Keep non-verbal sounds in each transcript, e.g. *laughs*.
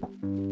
Thank you.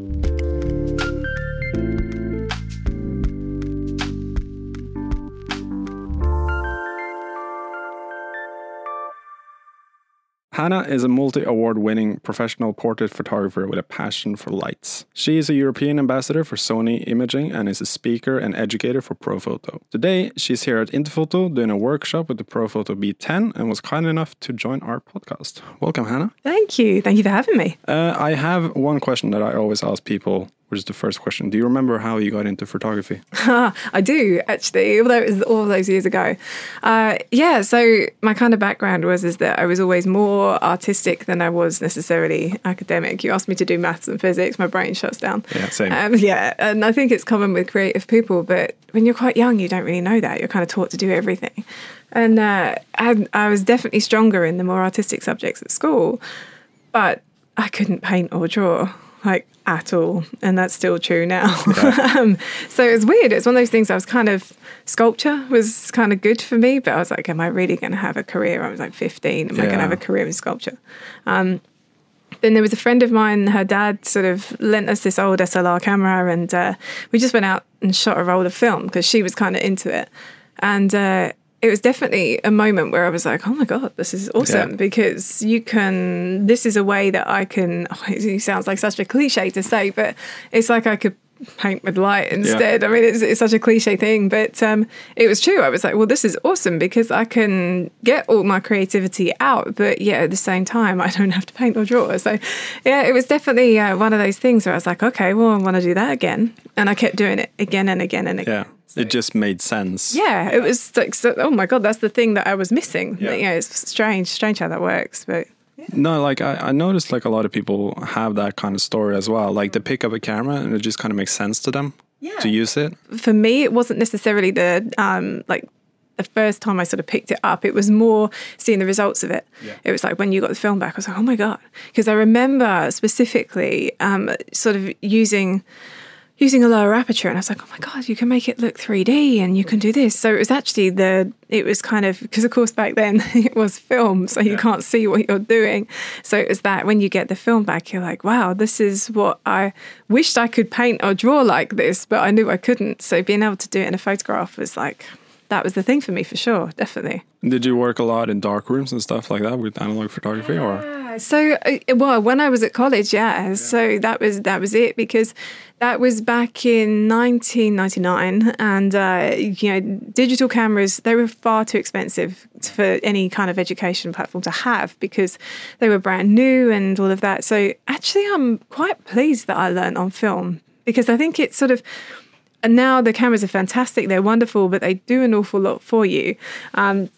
Hannah is a multi award winning professional portrait photographer with a passion for lights. She is a European ambassador for Sony Imaging and is a speaker and educator for Profoto. Today, she's here at Interfoto doing a workshop with the Profoto B10 and was kind enough to join our podcast. Welcome, Hannah. Thank you. Thank you for having me. Uh, I have one question that I always ask people which is the first question. Do you remember how you got into photography? *laughs* I do actually, although it was all those years ago. Uh, yeah, so my kind of background was is that I was always more artistic than I was necessarily academic. You asked me to do maths and physics, my brain shuts down. Yeah, same. Um, *laughs* yeah, and I think it's common with creative people, but when you're quite young, you don't really know that. You're kind of taught to do everything. And uh, I, I was definitely stronger in the more artistic subjects at school, but I couldn't paint or draw like at all. And that's still true now. Yeah. *laughs* um, so it's weird. It's one of those things I was kind of, sculpture was kind of good for me, but I was like, am I really going to have a career? I was like 15. Am yeah. I going to have a career in sculpture? Um, then there was a friend of mine, her dad sort of lent us this old SLR camera, and uh, we just went out and shot a roll of film because she was kind of into it. And uh, it was definitely a moment where I was like, oh my God, this is awesome yeah. because you can, this is a way that I can, *laughs* oh, it sounds like such a cliche to say, but it's like I could paint with light instead. Yeah. I mean, it's, it's, such a cliche thing, but um, it was true. I was like, well, this is awesome because I can get all my creativity out, but yeah, at the same time, *laughs* I don't have to paint or draw. So, yeah, it was definitely uh, one of those things where I was like, okay, well, I want to do that again. And I kept doing it again and again and again. Yeah. So, it just made sense. Yeah, it was like, so, oh my god, that's the thing that I was missing. Yeah. You know, it's strange, strange how that works, but. Yeah. No, like I, I noticed, like a lot of people have that kind of story as well. Like they pick up a camera and it just kind of makes sense to them yeah. to use it. For me, it wasn't necessarily the um, like the first time I sort of picked it up, it was more seeing the results of it. Yeah. It was like when you got the film back, I was like, oh my God. Because I remember specifically um, sort of using using a lower aperture and I was like, oh my God, you can make it look 3D and you can do this. So it was actually the, it was kind of, because of course back then *laughs* it was film, so you yeah. can't see what you're doing. So it was that when you get the film back, you're like, wow, this is what I wished I could paint or draw like this, but I knew I couldn't. So being able to do it in a photograph was like, that was the thing for me for sure, definitely. Did you work a lot in dark rooms and stuff like that with analog photography yeah. or? So uh, well, when I was at college, yeah. yeah. So that was that was it because that was back in 1999, and uh, you know, digital cameras they were far too expensive for any kind of education platform to have because they were brand new and all of that. So actually, I'm quite pleased that I learned on film because I think it's sort of and now the cameras are fantastic, they're wonderful, but they do an awful lot for you. Um,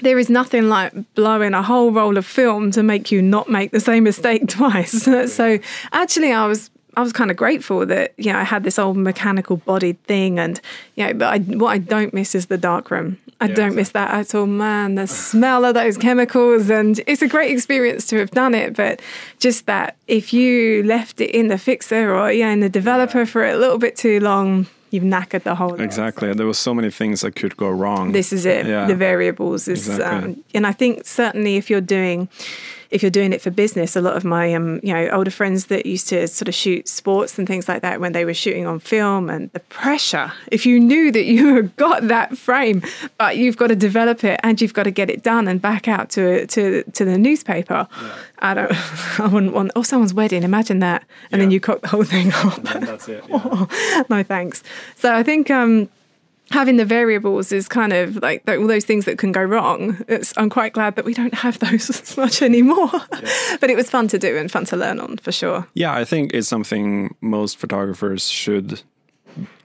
there is nothing like blowing a whole roll of film to make you not make the same mistake *laughs* twice. *laughs* so actually, I was I was kind of grateful that you know I had this old mechanical bodied thing, and you know, but I, what I don't miss is the darkroom. I yeah, don't exactly. miss that at all, man. The smell of those chemicals, and it's a great experience to have done it. But just that, if you left it in the fixer or yeah, in the developer yeah. for a little bit too long, you've knackered the whole. Thing. Exactly. Lot. There were so many things that could go wrong. This is it. Yeah. The variables is, exactly. um, and I think certainly if you're doing if you're doing it for business, a lot of my um, you know older friends that used to sort of shoot sports and things like that when they were shooting on film and the pressure. If you knew that you had *laughs* got that frame, but you've got to develop it and you've got to get it done and back out to to to the newspaper. Yeah. I don't. *laughs* I wouldn't want. Oh, someone's wedding. Imagine that, and yeah. then you cock the whole thing *laughs* up. that's it. Yeah. oh, no thanks. So I think. um having the variables is kind of like all those things that can go wrong. It's, I'm quite glad that we don't have those *laughs* as much anymore. Yeah. *laughs* but it was fun to do and fun to learn on for sure. Yeah, I think it's something most photographers should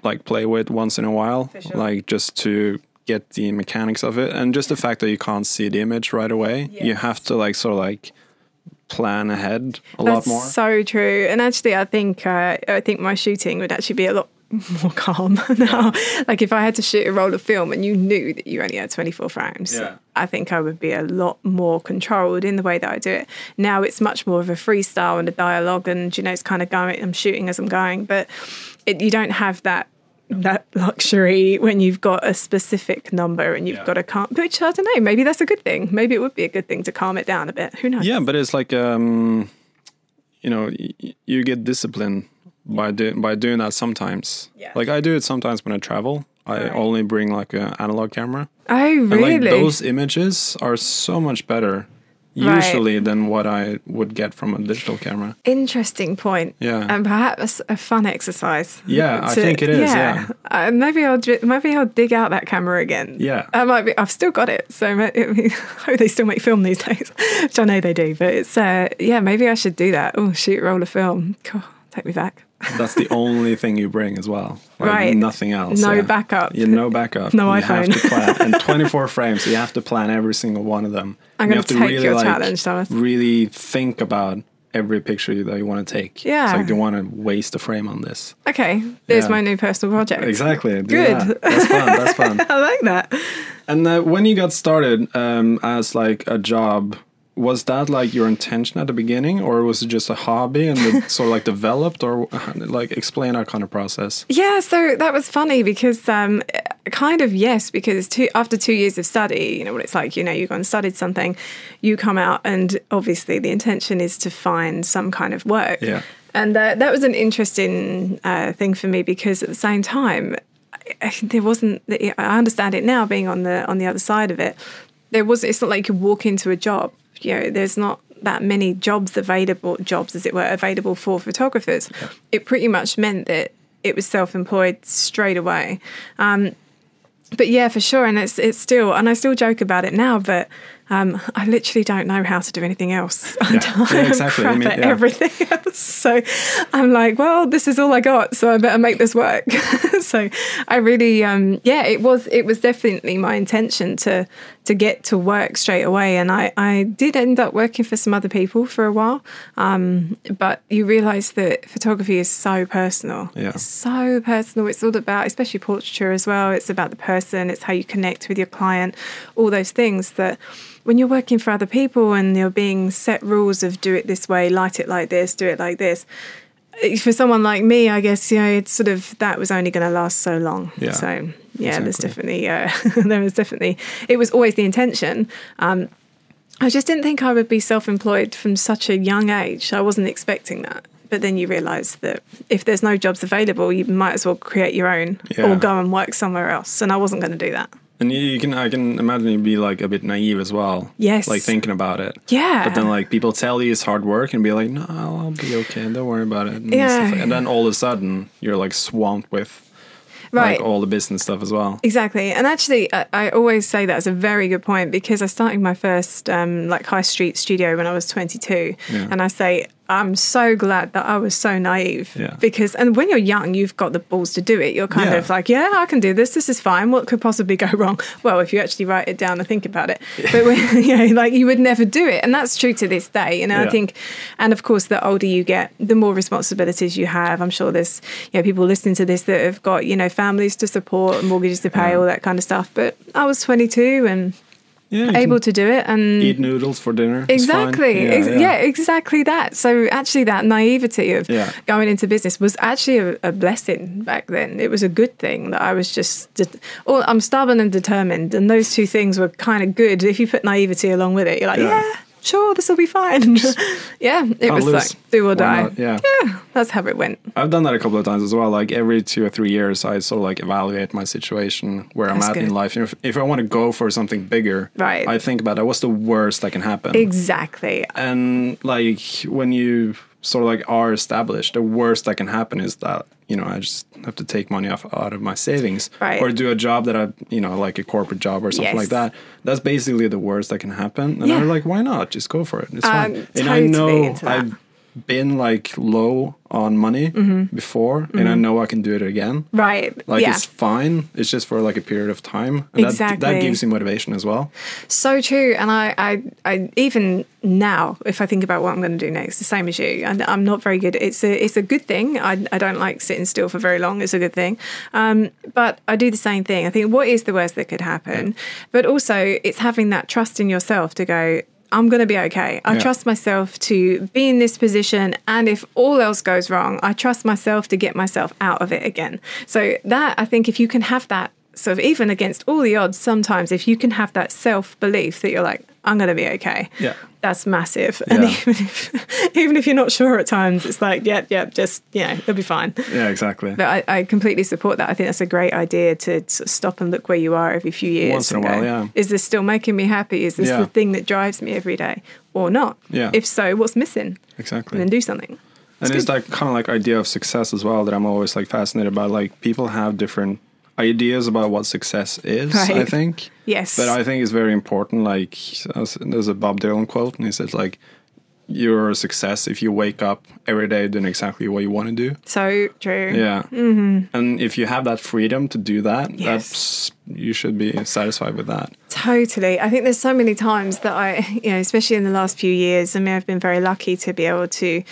like play with once in a while, sure. like just to get the mechanics of it and just the fact that you can't see the image right away. Yes. You have to like sort of like plan ahead a That's lot more. So true. And actually, I think uh, I think my shooting would actually be a lot *laughs* more calm *laughs* now. Yeah. Like if I had to shoot a roll of film and you knew that you only had 24 frames, yeah. I think I would be a lot more controlled in the way that I do it. Now it's much more of a freestyle and a dialogue, and you know it's kind of going. I'm shooting as I'm going, but it, you don't have that that luxury when you've got a specific number and you've yeah. got to calm. Which I don't know. Maybe that's a good thing. Maybe it would be a good thing to calm it down a bit. Who knows? Yeah, but it's like um you know y- you get discipline by doing by doing that sometimes. Yeah. Like I do it sometimes when I travel. I Right. only bring like an analog camera. Oh, And really? like those images are so much better Right. usually than what I would get from a digital camera. Interesting point. Yeah. And perhaps a fun exercise. Yeah, I think it is, yeah. Uh, maybe I'll maybe I'll dig out that camera again. Yeah. I might be. I've still got it, so I *laughs* I hope they still make film these days, *laughs* which I know they do. But it's uh, yeah, maybe I should do that. Oh, shoot, roll a film. God, take me back. That's the only thing you bring as well. Like Right. Nothing else. No yeah. backup. Yeah, no backup. No you have iPhone. to plan. *laughs* And 24 frames, so you have to plan every single one of them. I'm have to take really, your like, challenge, Thomas. Really think about every picture that you want to take. Yeah. It's like, do you want to waste a frame on this? Okay, there's Yeah. my new personal project. Exactly. do Good. that. That's fun. That's fun. *laughs* I like that. And uh, when you got started um, as like a job, was that like your intention at the beginning, or was it just a hobby and it *laughs* sort of like developed, or like explain that kind of process? Yeah, so that was funny because um, kind of yes, because two, after two years of study, you know what it's like. You know, you go and studied something, you come out, and obviously the intention is to find some kind of work. Yeah. And uh, that was an interesting uh, thing for me because at the same time, I, there wasn't. I understand it now, being on the on the other side of it. There was. It's not like you could walk into a job. You know, there's not that many jobs available, jobs as it were, available for photographers. It pretty much meant that it was self-employed straight away. Um, but yeah, for sure, and it's it's still, and I still joke about it now, but um, I literally don't know how to do anything else. *laughs* Yeah. I'm Yeah, exactly. I crap mean, at yeah. everything *laughs* else. So I'm like, well, this is all I got, so I better make this work. *laughs* so I really, um, yeah, it was it was definitely my intention to to get to work straight away, and I I did end up working for some other people for a while, um, but you realise that photography is so personal. Yeah. It's so personal. It's all about, especially portraiture as well. It's about the person. It's how you connect with your client. All those things that when you're working for other people and you're being set rules of do it this way, light it like this, do it like this. For someone like me, I guess you know it's sort of that was only going to last so long. Yeah, So yeah, there's exactly. definitely uh, *laughs* there was definitely it was always the intention. Um, I just didn't think I would be self-employed from such a young age. I wasn't expecting that. But then you realise that if there's no jobs available, you might as well create your own Yeah. or go and work somewhere else. And I wasn't going to do that. And you, you can, I can imagine you'd be like a bit naive as well. Yes. Like thinking about it. Yeah. But then like people tell you it's hard work and be like, no, I'll be okay. Don't worry about it. And, Yeah. like- and then all of a sudden you're like swamped with Right. like all the business stuff as well. Exactly, and actually, I, I always say that's a very good point because I started my first um, like high street studio when I was 22, Yeah. and I say I'm so glad that I was so naive Yeah. because, and when you're young, you've got the balls to do it. You're kind Yeah. of like, yeah, I can do this. This is fine. What could possibly go *laughs* wrong? Well, if you actually write it down and think about it, but when, *laughs* you know, like you would never do it, and that's true to this day. You know, Yeah. I think, and of course, the older you get, the more responsibilities you have. I'm sure there's you know people listening to this that have got you know families to support, mortgages to pay, all that kind of stuff. But I was 22 and Yeah. able to do it, and eat noodles for dinner. Exactly. Ex- yeah, exactly that. So actually, that naivety of Yeah. going into business was actually a, a blessing back then. It was a good thing that I was just. Det- oh, I'm stubborn and determined, and those two things were kind of good. If you put naivety along with it, you're like, Yeah. Sure, this will be fine. *laughs* yeah, it Can't was lose. like do or Why die. not? Yeah. yeah, that's how it went. I've done that a couple of times as well. Like every two or three years, I sort of like evaluate my situation, where I'm That's at in life. If, if I want to go for something bigger, Right. I think about that. What's the worst that can happen? Exactly. and like when you sort of like are established, the worst that can happen is that you know I just have to take money off out of my savings, Right. or do a job that I you know like a corporate job or something Yes. like that. That's basically the worst that can happen. And Yeah. I'm like, why not? Just go for it. It's I'm fine. And I know. I've been like low on money Mm-hmm. before, and I know I can do it again. Right. Like yeah. it's fine. It's just for like a period of time. And That, that gives you motivation as well. So true, and I, I, I even now, if I think about what I'm going to do next, the same as you, and I'm not very good. It's a, it's a good thing. I, I don't like sitting still for very long. It's a good thing, um, but I do the same thing. I think what is the worst that could happen, but also it's having that trust in yourself to go. I'm going to be okay. I Yeah. trust myself to be in this position. And if all else goes wrong, I trust myself to get myself out of it again. So, that I think if you can have that sort of even against all the odds, sometimes if you can have that self belief that you're like, I'm going to be okay. Yeah. That's massive. And even if, *laughs* even if you're not sure at times, it's like, yep, yep, just, you know, it'll be fine. Yeah, exactly. But I, I completely support that. I think that's a great idea to sort of stop and look where you are every few years. Once in a while, go, yeah. Is this still making me happy? Is this Yeah. the thing that drives me every day or not? Yeah. If so, what's missing? exactly. And then do something. and it's like kind of like idea of success as well that I'm always like fascinated by. Like people have different ideas about what success is. I think. *laughs* Yes. But I think it's very important. Like there's a Bob Dylan quote, and he says like, "You're a success if you wake up every day doing exactly what you want to do." so true. Yeah. Mm-hmm. And if you have that freedom to do that, Yes. that's you should be satisfied with that. Totally. I think there's so many times that I, *laughs* you know, especially in the last few years, I mean, I've been very lucky to be able to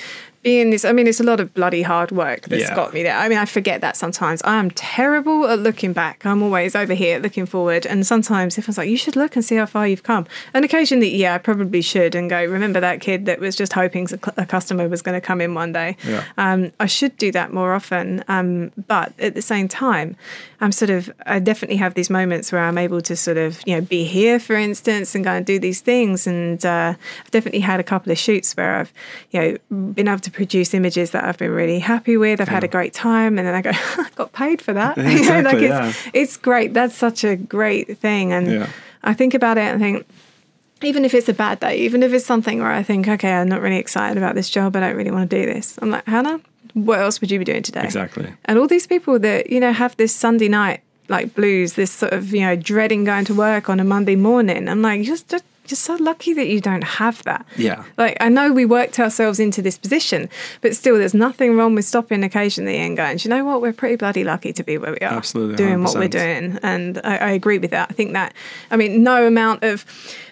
be in this. I mean, it's a lot of bloody hard work that's Yeah. got me there. I mean, I forget that sometimes. I am terrible at looking back. I'm always over here looking forward. And sometimes if I was like, you should look and see how far you've come. And occasionally, yeah, I probably should and go, remember that kid that was just hoping a a customer was going to come in one day. Yeah. Um, I should do that more often. Um, but at the same time, I'm sort of, I definitely have these moments where I'm able to sort of, you know, be here, for instance, and go and do these things. And uh, I've definitely had a couple of shoots where I've, you know, been able to produce images that I've been really happy with. I've had a great time. And then I go, *laughs* I got paid for that. *laughs* You know, like Exactly, it's, it's great. That's such a great thing. And Yeah. I think about it and think, even if it's a bad day, even if it's something where I think, okay, I'm not really excited about this job, I don't really want to do this. I'm like, Hannah, what else would you be doing today? Exactly. And all these people that, you know, have this Sunday night like blues, this sort of, you know, dreading going to work on a Monday morning. I'm like, you're just you're so lucky that you don't have that. Yeah. Like I know we worked ourselves into this position, but still there's nothing wrong with stopping occasionally and going, "Do you know what, we're pretty bloody lucky to be where we are. Absolutely, Doing what we're doing. And I, I agree with that. I think that I mean, no amount of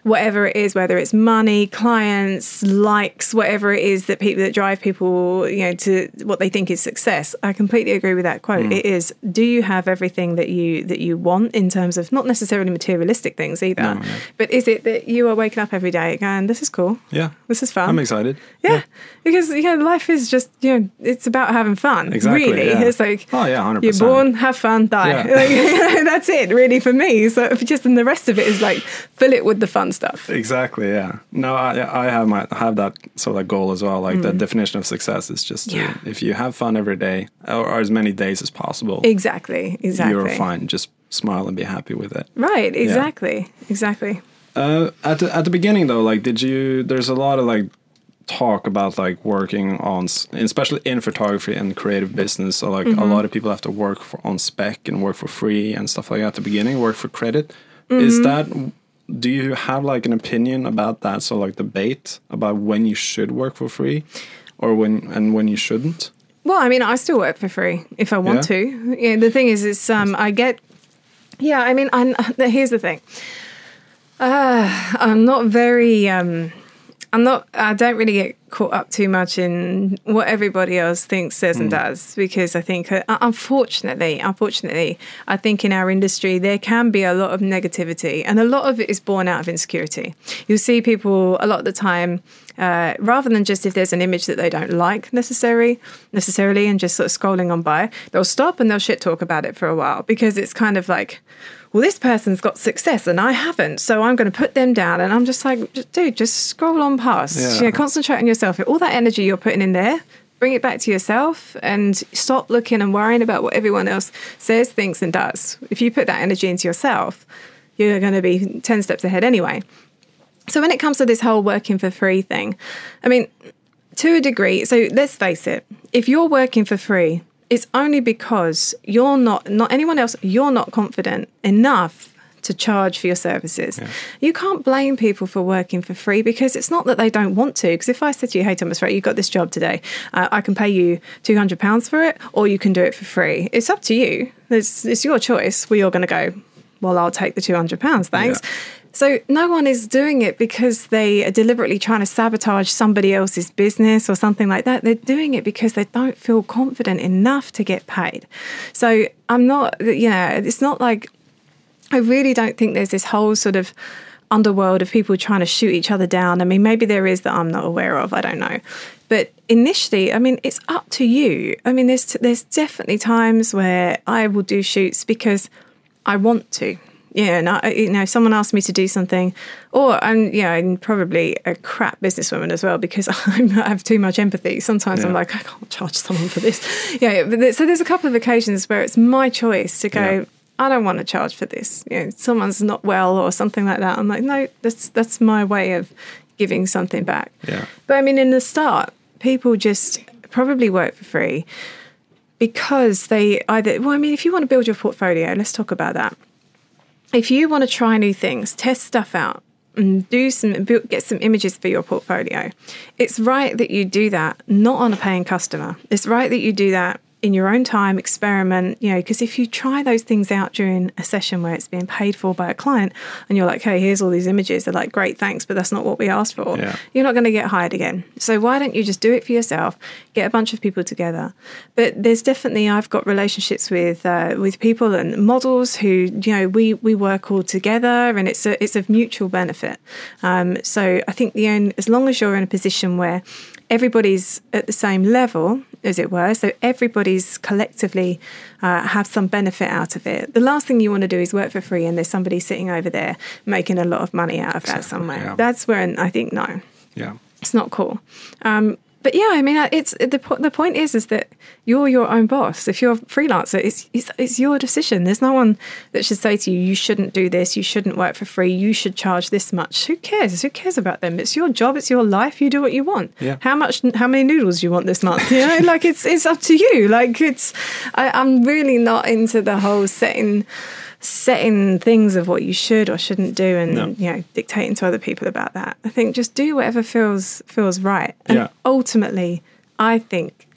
whatever it is, whether it's money, clients, likes, whatever it is that people that drive people, you know, to what they think is success. I completely agree with that Mm. quote. It is do you have everything that you that you want in terms of not necessarily materialistic things either, No, no. but is it that you are waking up every day going, This is cool. Yeah. This is fun. I'm excited. Yeah, because you know, life is just you know, it's about having fun. Exactly, Really, yeah. it's like Oh, yeah, 100%. You're born, have fun, die. Yeah. *laughs* Like, *laughs* that's it, really, for me. So if just and the rest of it is like fill it with the fun stuff. Exactly. Yeah. No, I I have my I have that sort of goal as well. Like the definition of success is just to, Mm. Yeah. if you have fun every day or, or as many days as possible, Exactly. Exactly. you're fine. Just smile and be happy with it. Right. Exactly. Exactly. Uh, at the at the beginning though, like, did you? There's a lot of like talk about like working on, especially in photography and creative business. So like a lot of people have to work for on spec and work for free and stuff like that at the beginning, work for credit. Is that? Do you have like an opinion about that? So like debate about when you should work for free, or when and when you shouldn't. Well, I mean, I still work for free if I want Yeah? to. Yeah, the thing is, is um, I get. Yeah, I mean, I'm, *laughs* here's the thing. Uh, I'm not very. Um, I'm not. I don't really get caught up too much in what everybody else thinks, says, and does because I think, uh, unfortunately, unfortunately, I think in our industry there can be a lot of negativity, and a lot of it is born out of insecurity. You'll see people a lot of the time. Uh, rather than just if there's an image that they don't like necessary necessarily and just sort of scrolling on by, they'll stop and they'll shit talk about it for a while because it's kind of like, well, this person's got success and I haven't, so I'm going to put them down. And I'm just like, dude, just scroll on past. Yeah. You know, concentrate on yourself. All that energy you're putting in there, bring it back to yourself and stop looking and worrying about what everyone else says, thinks, and does. If you put that energy into yourself, you're going to be 10 steps ahead anyway. So when it comes to this whole working for free thing, I mean, to a degree, so let's face it, if you're working for free, it's only because you're not not anyone else, you're not confident enough to charge for your services. You can't blame people for working for free because it's not that they don't want to. Because if I said to you, "Hey Thomas, right, you got this job today. Uh, I can pay you two hundred pounds for it, or you can do it for free. It's up to you. It's, it's your choice. Well, you're going to go. Well, I'll take the two hundred pounds, thanks." Yeah. So no one is doing it because they are deliberately trying to sabotage somebody else's business or something like that. They're doing it because they don't feel confident enough to get paid. So I'm not, you know, it's not like I really don't think there's this whole sort of underworld of people trying to shoot each other down. I mean, maybe there is that I'm not aware of. I don't know. But initially, I mean, it's up to you. I mean, there's there's definitely times where I will do shoots because I want to. Yeah, and I, you know, if someone asked me to do something, or I'm, yeah, I'm probably a crap businesswoman as well because *laughs* I'm, I have too much empathy. Sometimes I'm like, I can't charge someone for this. *laughs* Yeah, but so there's a couple of occasions where it's my choice to go. Yeah. I don't want to charge for this. You know, someone's not well or something like that. I'm like, no, that's that's my way of giving something back. Yeah. But I mean, in the start, people just probably work for free because they either, well, I mean, if you want to build your portfolio, let's talk about that. If you want to try new things, test stuff out, and do some get some images for your portfolio, it's right that you do that not on a paying customer. It's right that you do that in your own time, experiment, you know, because if you try those things out during a session where it's being paid for by a client and you're like, hey, here's all these images, they're like, great, thanks, but that's not what we asked for, Yeah. you're not going to get hired again. So why don't you just do it for yourself, get a bunch of people together? But there's definitely, I've got relationships with uh, with people and models who, you know, we we work all together and it's a, it's of mutual benefit. Um, so I think the only, as long as you're in a position where everybody's at the same level, as it were, so everybody's collectively uh, have some benefit out of it. The last thing you want to do is work for free and there's somebody sitting over there making a lot of money out of that somewhere. yeah. That's when I think no, Yeah. it's not cool. Um, but yeah, I mean, uh, it's the po- the point is is that you're your own boss. If you're a freelancer, it's, it's it's your decision. There's no one that should say to you, you shouldn't do this, you shouldn't work for free, you should charge this much. Who cares? Who cares about them? It's your job, it's your life. You do what you want. Yeah. How much? How many noodles do you want this month? You know, *laughs* like it's it's up to you. Like it's, I, I'm really not into the whole setting setting things of what you should or shouldn't do and No. you know dictating to other people about that i think just do whatever feels feels right and Yeah. ultimately i think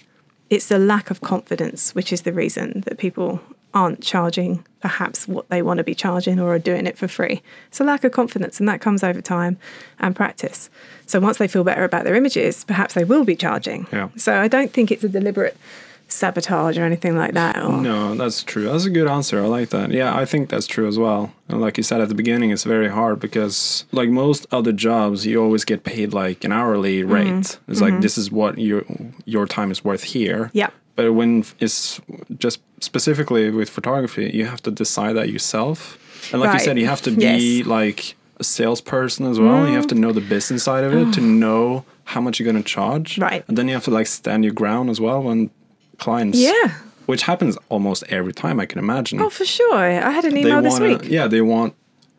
it's the lack of confidence which is the reason that people aren't charging perhaps what they want to be charging or are doing it for free it's a lack of confidence and that comes over time and practice so once they feel better about their images perhaps they will be charging Yeah. so i don't think it's a deliberate sabotage or anything like that or, No, that's true. That's a good answer. I like that. Yeah, I think that's true as well. And like you said at the beginning, it's very hard because, like most other jobs, you always get paid like an hourly Mm-hmm. rate. It's like this is what your your time is worth here. Yeah. But when it's just specifically with photography, you have to decide that yourself. And like you said, you have to be Yes. Mm-hmm. like a salesperson as well. You have to know the business side of it to *gasps* know how much you're going to charge. Right. And then you have to like stand your ground as well when clients Yeah. which happens almost every time I can imagine. Oh, for sure. I had an they email this wanna, week. yeah, they want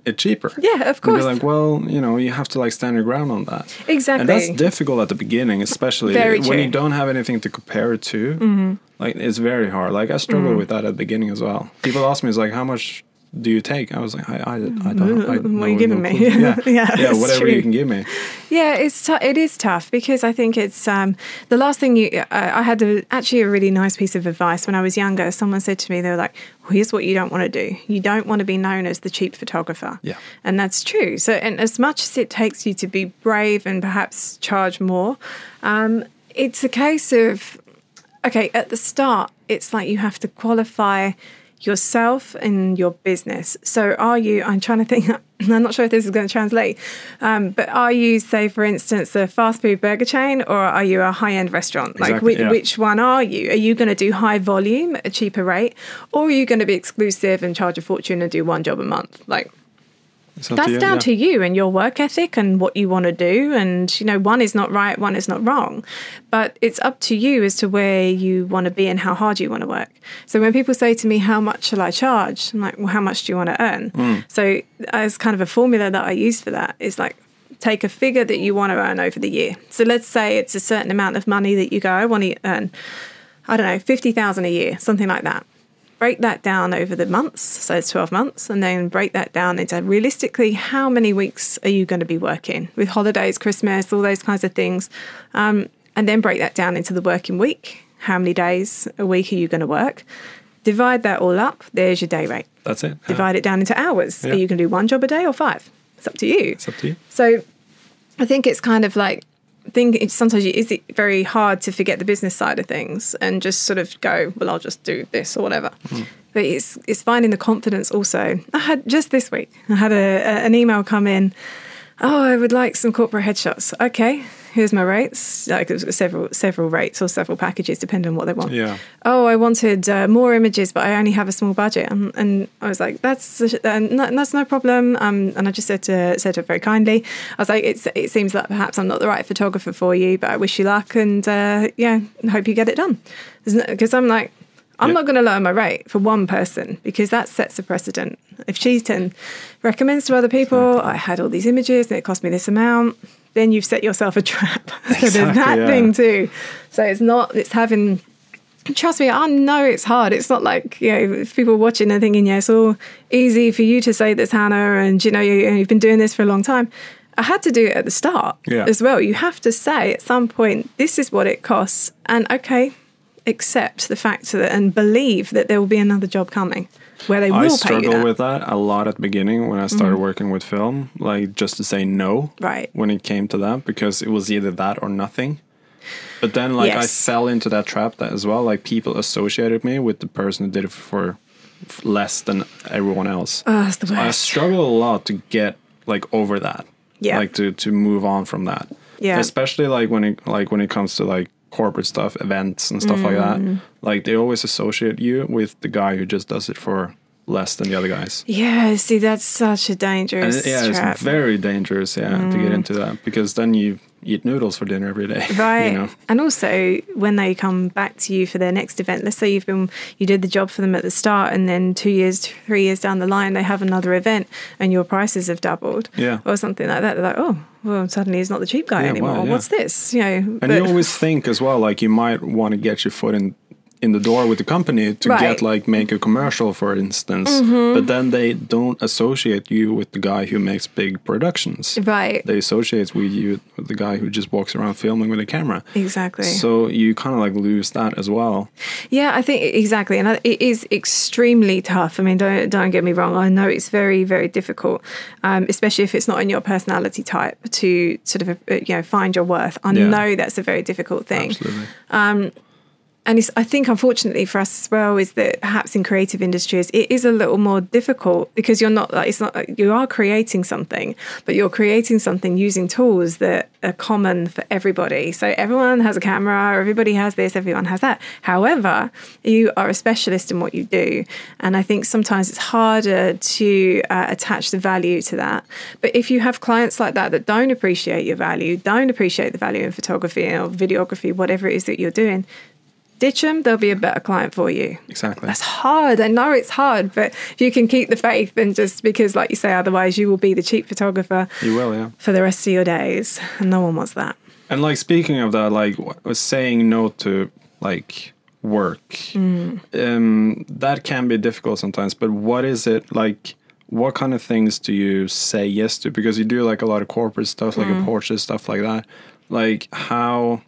it cheaper. Yeah, of And course. They're like, well, you know, you have to like stand your ground on that. Exactly. And that's difficult at the beginning, especially when. Mm-hmm. you don't have anything to compare it to. Like it's very hard. Like I struggle with that at the beginning as well. People ask me, "It's like, how much do you take?" I was like, "I, I, I don't. I What are you giving no me? *laughs* Yeah, Yeah, yeah, whatever true. you can give me. Yeah, it's tou- it is tough because I think it's um, the last thing you. I, I had a, actually a really nice piece of advice when I was younger. Someone said to me, they were like, well, "Here's what you don't want to do. You don't want to be known as the cheap photographer." Yeah. and that's true. So, and as much as it takes you to be brave and perhaps charge more, um, it's a case of okay, at the start, it's like you have to qualify yourself and your business. So, are you? I'm trying to think. *laughs* I'm not sure if this is going to translate, um, but are you, say, for instance, a fast food burger chain, or are you a high end restaurant? like, Exactly, which, yeah. which one are you? Are you going to do high volume at a cheaper rate, or are you going to be exclusive and charge a fortune and do one job a month? Like, that's you, down yeah. to you and your work ethic and what you want to do and you know one is not right one is not wrong. But it's up to you as to where you want to be and how hard you want to work. So when people say to me how much shall i charge? I'm like well how much do you want to earn? Hmm. so as kind of a formula that i use for that is like take a figure that you want to earn over the year. So let's say it's a certain amount of money that you go i want to earn i don't know 50000 a year something like that break that down over the months, so it's 12 months, and then break that down into realistically how many weeks are you going to be working with holidays, Christmas, all those kinds of things. Um, and then break that down into the working week. How many days a week are you going to work? Divide that all up, there's your day rate. That's it. Yeah. Divide it down into hours. Yeah. Are you going to do one job a day or five? It's up to you. It's up to you. So I think it's kind of like think sometimes it is very hard to forget the business side of things and just sort of go, well, I'll just do this or whatever. Hmm. But it's it's finding the confidence also. I had just this week, I had a, a, an email come in. Oh, I would like some corporate headshots. Okay, here's my rates. Like it was several several rates or several packages, depending on what they want. Yeah. Oh, I wanted uh, more images, but I only have a small budget, and, and I was like, that's uh, no, that's no problem. Um, and I just said to said to her very kindly, I was like, it's it seems that perhaps I'm not the right photographer for you, but I wish you luck, and uh, yeah, hope you get it done. Because I'm like. I'm Yeah. not going to lower my rate for one person because that sets a precedent. If she then recommends to other people, I had all these images and it cost me this amount, then you've set yourself a trap. *laughs* so there's that yeah. thing too. So it's not, it's having, trust me, I know it's hard. It's not like, you know, if people watching and thinking, yeah, it's all easy for you to say this, Hannah, and you know, you, you've been doing this for a long time. I had to do it at the start Yeah. as well. You have to say at some point, this is what it costs. And okay, accept the fact that and believe that there will be another job coming where they will I struggle. Mm-hmm. with that a lot at the beginning when I started working with film, like just to say no. Right. When it came to that, because it was either that or nothing. But then, like, I fell into that trap that as well. Like, people associated me with the person who did it for less than everyone else. Oh, the I struggle a lot to get like over that. Yeah. Like to to move on from that. Yeah. Especially like when it like when it comes to like corporate stuff, events and stuff like that. Mm. Like they always associate you with the guy who just does it for less than the other guys. Yeah, see, that's such a dangerous it- yeah, trap. it's very dangerous, yeah, to get into that because then you eat noodles for dinner every day. *laughs* Right. You know? And also when they come back to you for their next event, let's say you've been you did the job for them at the start and then two years, three years down the line they have another event and your prices have doubled. Yeah. Or something like that. They're like, Oh, well suddenly he's not the cheap guy Yeah, anymore. wow, yeah. What's this? You know And but- you always think as well, like you might want to get your foot in in the door with the company to Right. Mm-hmm. get like make a commercial, for instance. But then they don't associate you with the guy who makes big productions. Right. They associate with you with the guy who just walks around filming with a camera. Exactly. So you kind of like lose that as well. Yeah, I think exactly, and it is extremely tough. I mean, don't don't get me wrong. I know it's very very difficult, um, especially if it's not in your personality type to sort of uh, you know find your worth. I Yeah. know that's a very difficult thing. Absolutely. And I think unfortunately for us as well is that perhaps in creative industries it is a little more difficult because you're not like it's not you are creating something, but you're creating something using tools that are common for everybody. So everyone has a camera, everybody has this, everyone has that. However, you are a specialist in what you do, and I think sometimes it's harder to uh, attach the value to that. But if you have clients like that that don't appreciate your value, don't appreciate the value in photography or videography, whatever it is that you're doing ditch them, they'll be a better client for you. Exactly. That's hard. I know it's hard, but if you can keep the faith and just because, like you say, otherwise you will be the cheap photographer You will, yeah. for the rest of your days, and no one wants that. And like speaking of that, like uh, saying no to like work, mm. um, that can be difficult sometimes. But what is it like? What kind of things do you say yes to? Because you do like a lot of corporate stuff, like a mm. Porsche stuff like that. Like how?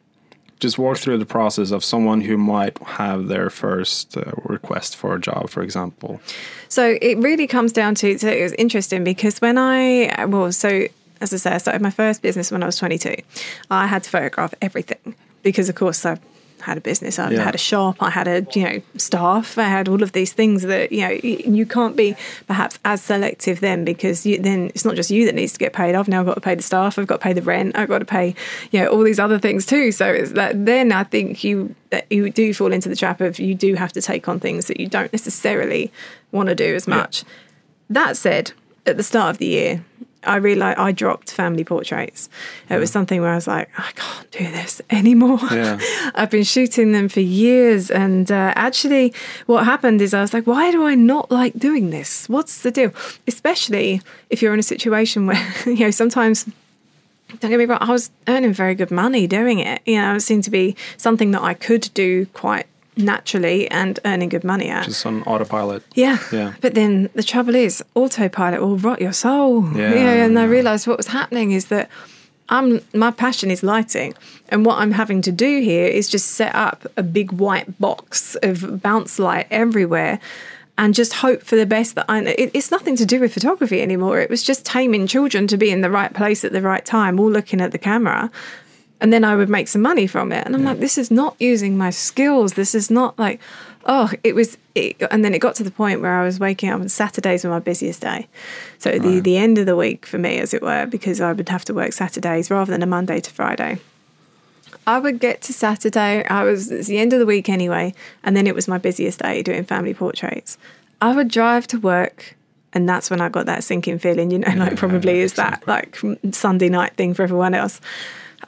Just walk through the process of someone who might have their first uh, request for a job, for example. So it really comes down to. So it was interesting because when I well, so as I say, I started my first business when I was 22. I had to photograph everything because, of course, I had a business. I Yeah. had a shop. I had a you know staff. I had all of these things that you know you can't be perhaps as selective then because you, then it's not just you that needs to get paid. I've now got to pay the staff. I've got to pay the rent. I've got to pay you know all these other things too. So it's that then I think you that you do fall into the trap of you do have to take on things that you don't necessarily want to do as much. That said, at the start of the year, I realized I dropped family portraits. It was something where I was like, I can't do this anymore. Yeah. *laughs* I've been shooting them for years. And uh, actually, what happened is I was like, why do I not like doing this? What's the deal? Especially if you're in a situation where, *laughs* you know, sometimes don't get me wrong, I was earning very good money doing it. You know, it seemed to be something that I could do quite naturally and earning good money at. Just on autopilot. Yeah. Yeah. But then the trouble is, autopilot will rot your soul. Yeah. and I realized what was happening is that I'm my passion is lighting, and what I'm having to do here is just set up a big white box of bounce light everywhere. And just hope for the best that I. It, it's nothing to do with photography anymore. It was just taming children to be in the right place at the right time, all looking at the camera and then I would make some money from it. And I'm like, this is not using my skills. This is not like, oh, it was. It, and then it got to the point where I was waking up on Saturdays were my busiest day, so the the end of the week for me, as it were, because I would have to work Saturdays rather than a Monday to Friday. I would get to Saturday. I was it's the end of the week anyway, and then it was my busiest day doing family portraits. I would drive to work, and that's when I got that sinking feeling. You know, like probably is that like Sunday night thing for everyone else.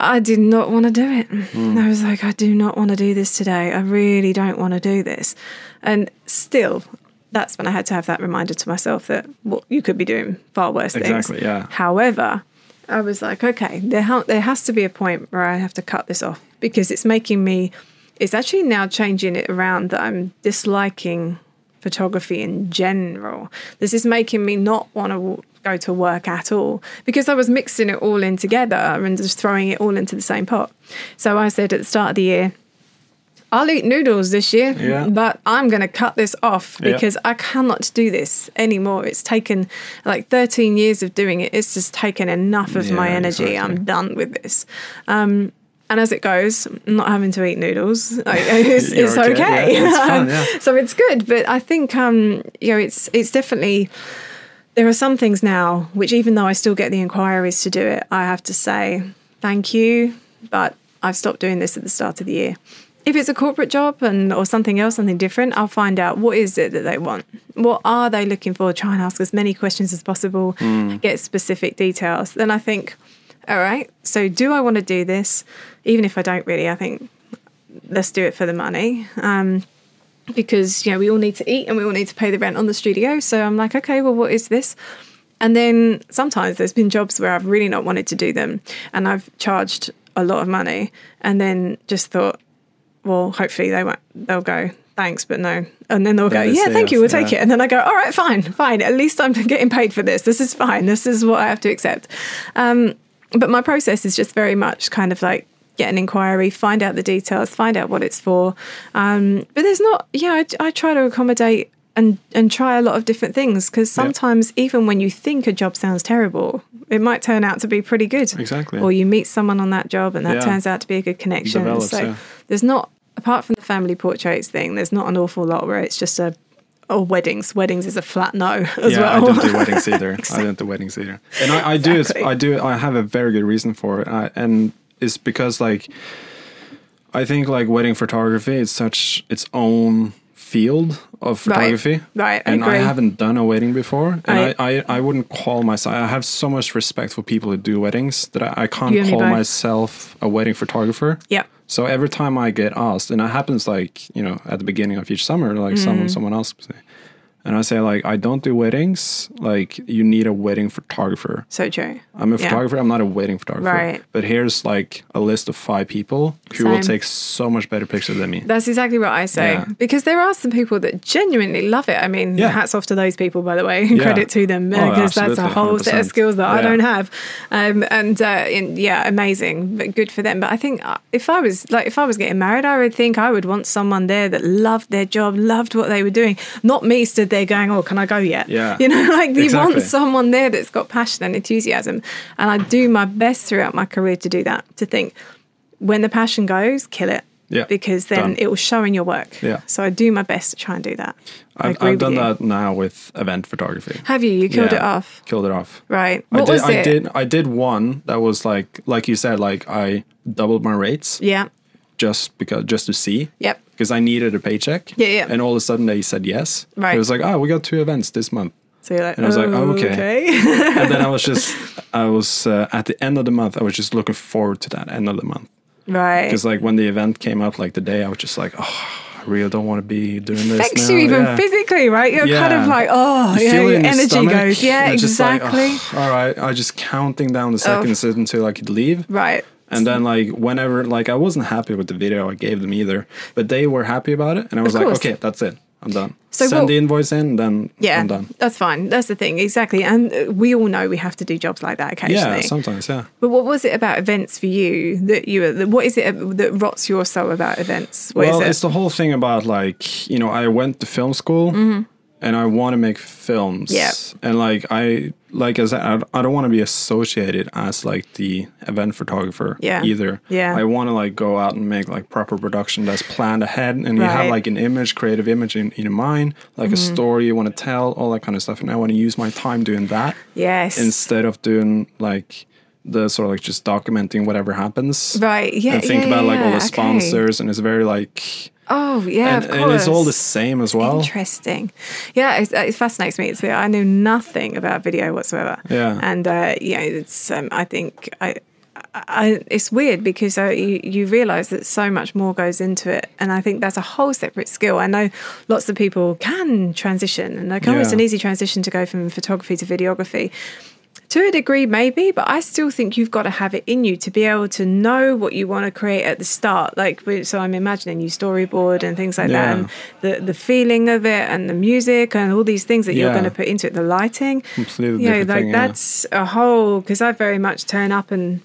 I did not want to do it. Hmm. I was like, I do not want to do this today. I really don't want to do this. And still, that's when I had to have that reminder to myself that well, you could be doing far worse things. Exactly, yeah. However, I was like, okay, there ha- there has to be a point where I have to cut this off because it's making me. It's actually now changing it around that I'm disliking photography in general. This is making me not want to go to work at all because I was mixing it all in together and just throwing it all into the same pot. So I said at the start of the year, I'll eat noodles this year, Yeah. but I'm going to cut this off Yeah. because I cannot do this anymore. It's taken like 13 years of doing it. It's just taken enough of my energy. exactly. I'm done with this. Um, and as it goes, I'm not having to eat noodles. *laughs* Like, it's, *laughs* it's okay. okay. Yeah, it's fun, *laughs* yeah. so it's good. But I think um, you know, it's it's definitely there are some things now which, even though I still get the inquiries to do it, I have to say thank you, but I've stopped doing this at the start of the year. If it's a corporate job and or something else, something different, I'll find out what is it that they want. What are they looking for? Try and ask as many questions as possible, get specific details. Then I think, all right, so do I want to do this? Even if I don't really, I think let's do it for the money. Um, because you know we all need to eat and we all need to pay the rent on the studio. So I'm like, okay, well, what is this? And then sometimes there's been jobs where I've really not wanted to do them, and I've charged a lot of money, and then just thought, well, hopefully they won't. They'll go. Thanks, but no. And then they'll go, yeah, thank you, we'll yes, take it. And then I go, all right, fine, fine. At least I'm *laughs* getting paid for this. This is fine. This is what I have to accept. Um, but my process is just very much kind of like get an inquiry, find out the details, find out what it's for. Um, but there's not, yeah, I, I try to accommodate and and try a lot of different things because sometimes even when you think a job sounds terrible, it might turn out to be pretty good. Exactly. Or you meet someone on that job and that Yeah. turns out to be a good connection. Develops, so yeah. there's not apart from the family portraits thing, there's not an awful lot where it's just a or weddings. Weddings is a flat no *laughs* as yeah, well. I don't do weddings *laughs* either. I don't do weddings either. And I, I do. Exactly. I do. I have a very good reason for it, I, and it's because like I think like wedding photography is such its own field of photography. Right, I And I haven't done a wedding before, and Right. I, I, I wouldn't call myself. I have so much respect for people who do weddings that I, I can't You and me call myself a wedding photographer. Yeah. So every time I get asked, and it happens like you know at the beginning of each summer, like someone Mm. someone else, say, and I say like I don't do weddings. Like you need a wedding photographer. So true. I'm a Yeah. photographer. I'm not a wedding photographer. Right. But here's like a list of five people who will take so much better pictures than me. That's exactly what I say. Yeah. Because there are some people that genuinely love it. I mean, Yeah. hats off to those people, by the way. Credit to them Oh, because that's a whole set of skills that I don't have. Um, and uh, yeah, amazing, but good for them. But I think uh, if I was like, if I was getting married, I would think I would want someone there that loved their job, loved what they were doing, not me stood there going, "Oh, can I go yet?" Yeah. *laughs* you know, like you Exactly. want someone there that's got passion and enthusiasm. And I do my best throughout my career to do that. To think when the passion goes, kill it. Yeah, Because then done. it will show in your work. Yeah. So I do my best to try and do that. I I've, I've done that now with event photography. Have you? You killed Yeah, it off. Killed it off. Right. I What did, was I it? did. I did one that was like, like you said, like I doubled my rates Yeah. Just because, just to see. Yep. Because I needed a paycheck. Yeah, yeah. And all of a sudden they said yes. Right. It was like, oh, we got two events this month. So you're like, And I was like, oh, okay. okay. *laughs* and then I was *laughs* just, I was uh, at the end of the month, I was just looking forward to that end of the month. right. Because like when the event came up, like the day, I was just like, oh, I really don't want to be doing this. affects now. you even yeah. physically, right? You're kind of like, oh, You yeah, your energy stomach, goes. Yeah, just like, exactly. "Oh, all right, I just counting down the seconds until I could leave. right. And then like whenever like I wasn't happy with the video I gave them either, but they were happy about it, and I was like, okay, that's it, I'm done. So Send the invoice in, then Yeah, I'm done. that's fine. That's the thing, exactly. And uh, we all know we have to do jobs like that occasionally. Yeah, sometimes, yeah. but what was it about events for you that you? were- What is it that rots your soul about events? What is well, it? it's the whole thing about like you know I went to film school and I want to make films. Mm-hmm. Yeah. And like I like as I, I don't want to be associated as like the event photographer Yeah. either. Yeah. I want to like go out and make like proper production that's planned ahead and you have like an image, creative image in, in your mind, like a Mm-hmm. story you want to tell, all that kind of stuff. And I want to use my time doing that yes. instead of doing like the sort of like just documenting whatever happens. Right. Yeah. And think yeah, about like all yeah, the okay. sponsors, and it's very like, Oh yeah, and, of and it's all the same as well. Interesting. Yeah, it, it fascinates me. It's, I knew nothing about video whatsoever. Yeah. And uh, yeah, it's. Um, I think I. I, it's weird because uh, you, you realize that so much more goes into it. And I think that's a whole separate skill. I know lots of people can transition, and like, oh, it's an easy transition to go from photography to videography. To a degree, maybe, but I still think you've got to have it in you to be able to know what you want to create at the start. Like, so I'm imagining you storyboard and things like that, and the the feeling of it, and the music, and all these things that you're going to put into it. The lighting, Completely you know, like thing, yeah. that's a whole. Because I very much turn up and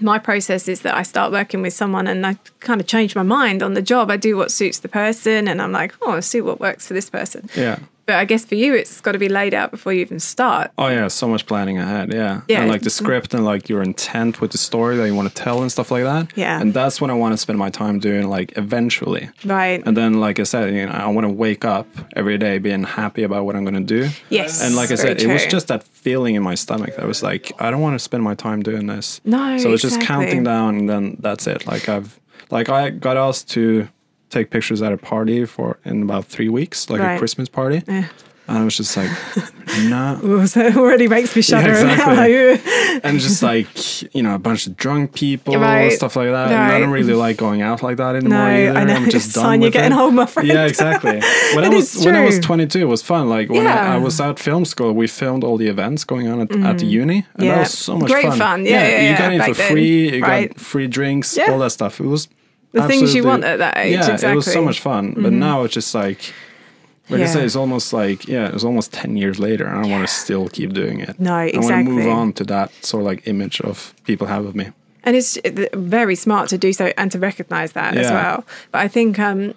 my process is that I start working with someone and I kind of change my mind on the job. I do what suits the person, and I'm like, oh, I'll see what works for this person. Yeah. But I guess for you, it's got to be laid out before you even start. Oh yeah, so much planning ahead. Yeah. Yeah, And like the script and like your intent with the story that you want to tell and stuff like that. Yeah. And that's what I want to spend my time doing. Like eventually. Right. And then, like I said, you know, I want to wake up every day being happy about what I'm going to do. Yes, And like I said, it was just that feeling in my stomach that was like, I don't want to spend my time doing this. No, So it's just counting down, and then that's it. Like I've, like I got asked to take pictures at a party for in about three weeks, like a Christmas party. Yeah. And I was just like, *laughs* nah. So it already makes me shudder. exactly. *laughs* and just like you know a bunch of drunk people Right. stuff like that and i don't really like going out like that anymore No, either. I know. i'm just It's done with you're getting it. old, my friend. yeah exactly *laughs* when i was when i was 22 it was fun like when I, Yeah. I was at film school we filmed all the events going on at, at the uni and Mm-hmm. Yeah. that was so much Great fun, fun. Yeah, yeah, you yeah, got in for free you Right. got free drinks Yeah. all that stuff it was The things you want at that age, yeah exactly. it was so exactly. Mm-hmm. much fun but now it's just like like I Yeah. say, it's almost like yeah, it's almost ten years later, and I want to still keep doing it. No, I want to move on to that sort of like image of people have of me. And it's very smart to do so and to recognize that as well. But I think um,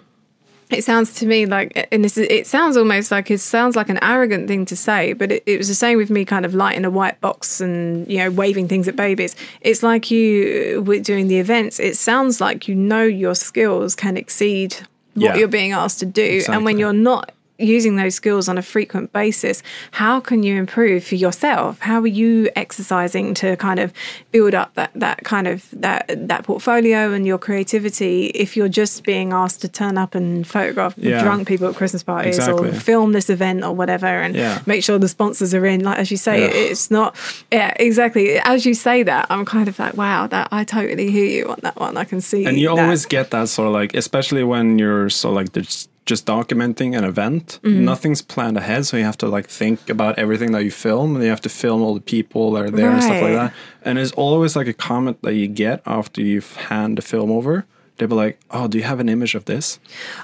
it sounds to me like, and this is, it sounds almost like it sounds like an arrogant thing to say, but it, it was the same with me kind of lighting a white box and, you know, waving things at babies. It's like you, with doing the events, it sounds like you know your skills can exceed what Yeah. you're being asked to do. And when you're not using those skills on a frequent basis, how can you improve for yourself? How are you exercising to kind of build up that that kind of that that portfolio and your creativity if you're just being asked to turn up and photograph Yeah. drunk people at Christmas parties Exactly. or film this event or whatever and Yeah. make sure the sponsors are in? Like as you say, Yeah. it's not yeah, exactly. As you say that, I'm kind of like, wow, that I totally hear you on that one. I can see And you that. always get that sort of like, especially when you're so like just just documenting an event. Mm-hmm. Nothing's planned ahead, so you have to like think about everything that you film, and you have to film all the people that are there and stuff like that. And there's always like a comment that you get after you've hand the film over. They'll be like, "Oh, do you have an image of this?"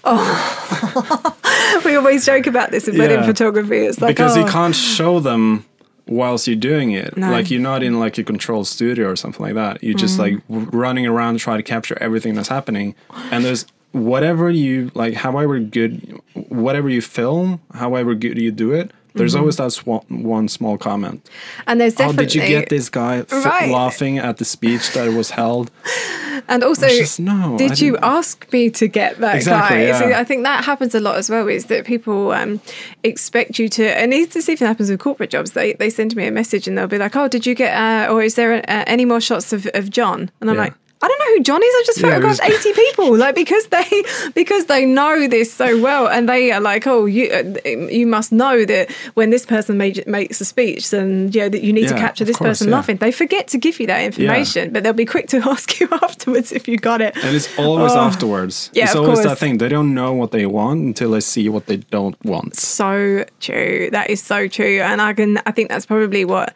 Oh, *laughs* we always joke about this in wedding Yeah. photography. It's like because oh, you can't show them whilst you're doing it. No. Like you're not in like a controlled studio or something like that. You're just like Mm. r- running around trying to capture everything that's happening. And there's whatever you like, however good, whatever you film, however good you do it. There's always that sw- one small comment. and there's Oh, definitely did you get this guy f- Right. laughing at the speech that was held? *laughs* And also, just, no, did you ask me to get that Exactly, guy? yeah. So I think that happens a lot as well. Is that people um, expect you to, and this even happens with corporate jobs. They they send me a message and they'll be like, "Oh, did you get? Uh, or is there uh, any more shots of, of John?" And I'm Yeah. like. I don't know who John is. I just Yeah, photographed was- eighty people, *laughs* like because they because they know this so well, and they are like, oh, you uh, you must know that when this person made, makes a speech, then yeah, that you need to capture this course, person yeah. laughing. They forget to give you that information, but they'll be quick to *laughs* ask you *laughs* afterwards if you got it. And it's always Oh. afterwards. Yeah, it's always course. that thing. They don't know what they want until they see what they don't want. so true. That is so true. And I can I think that's probably what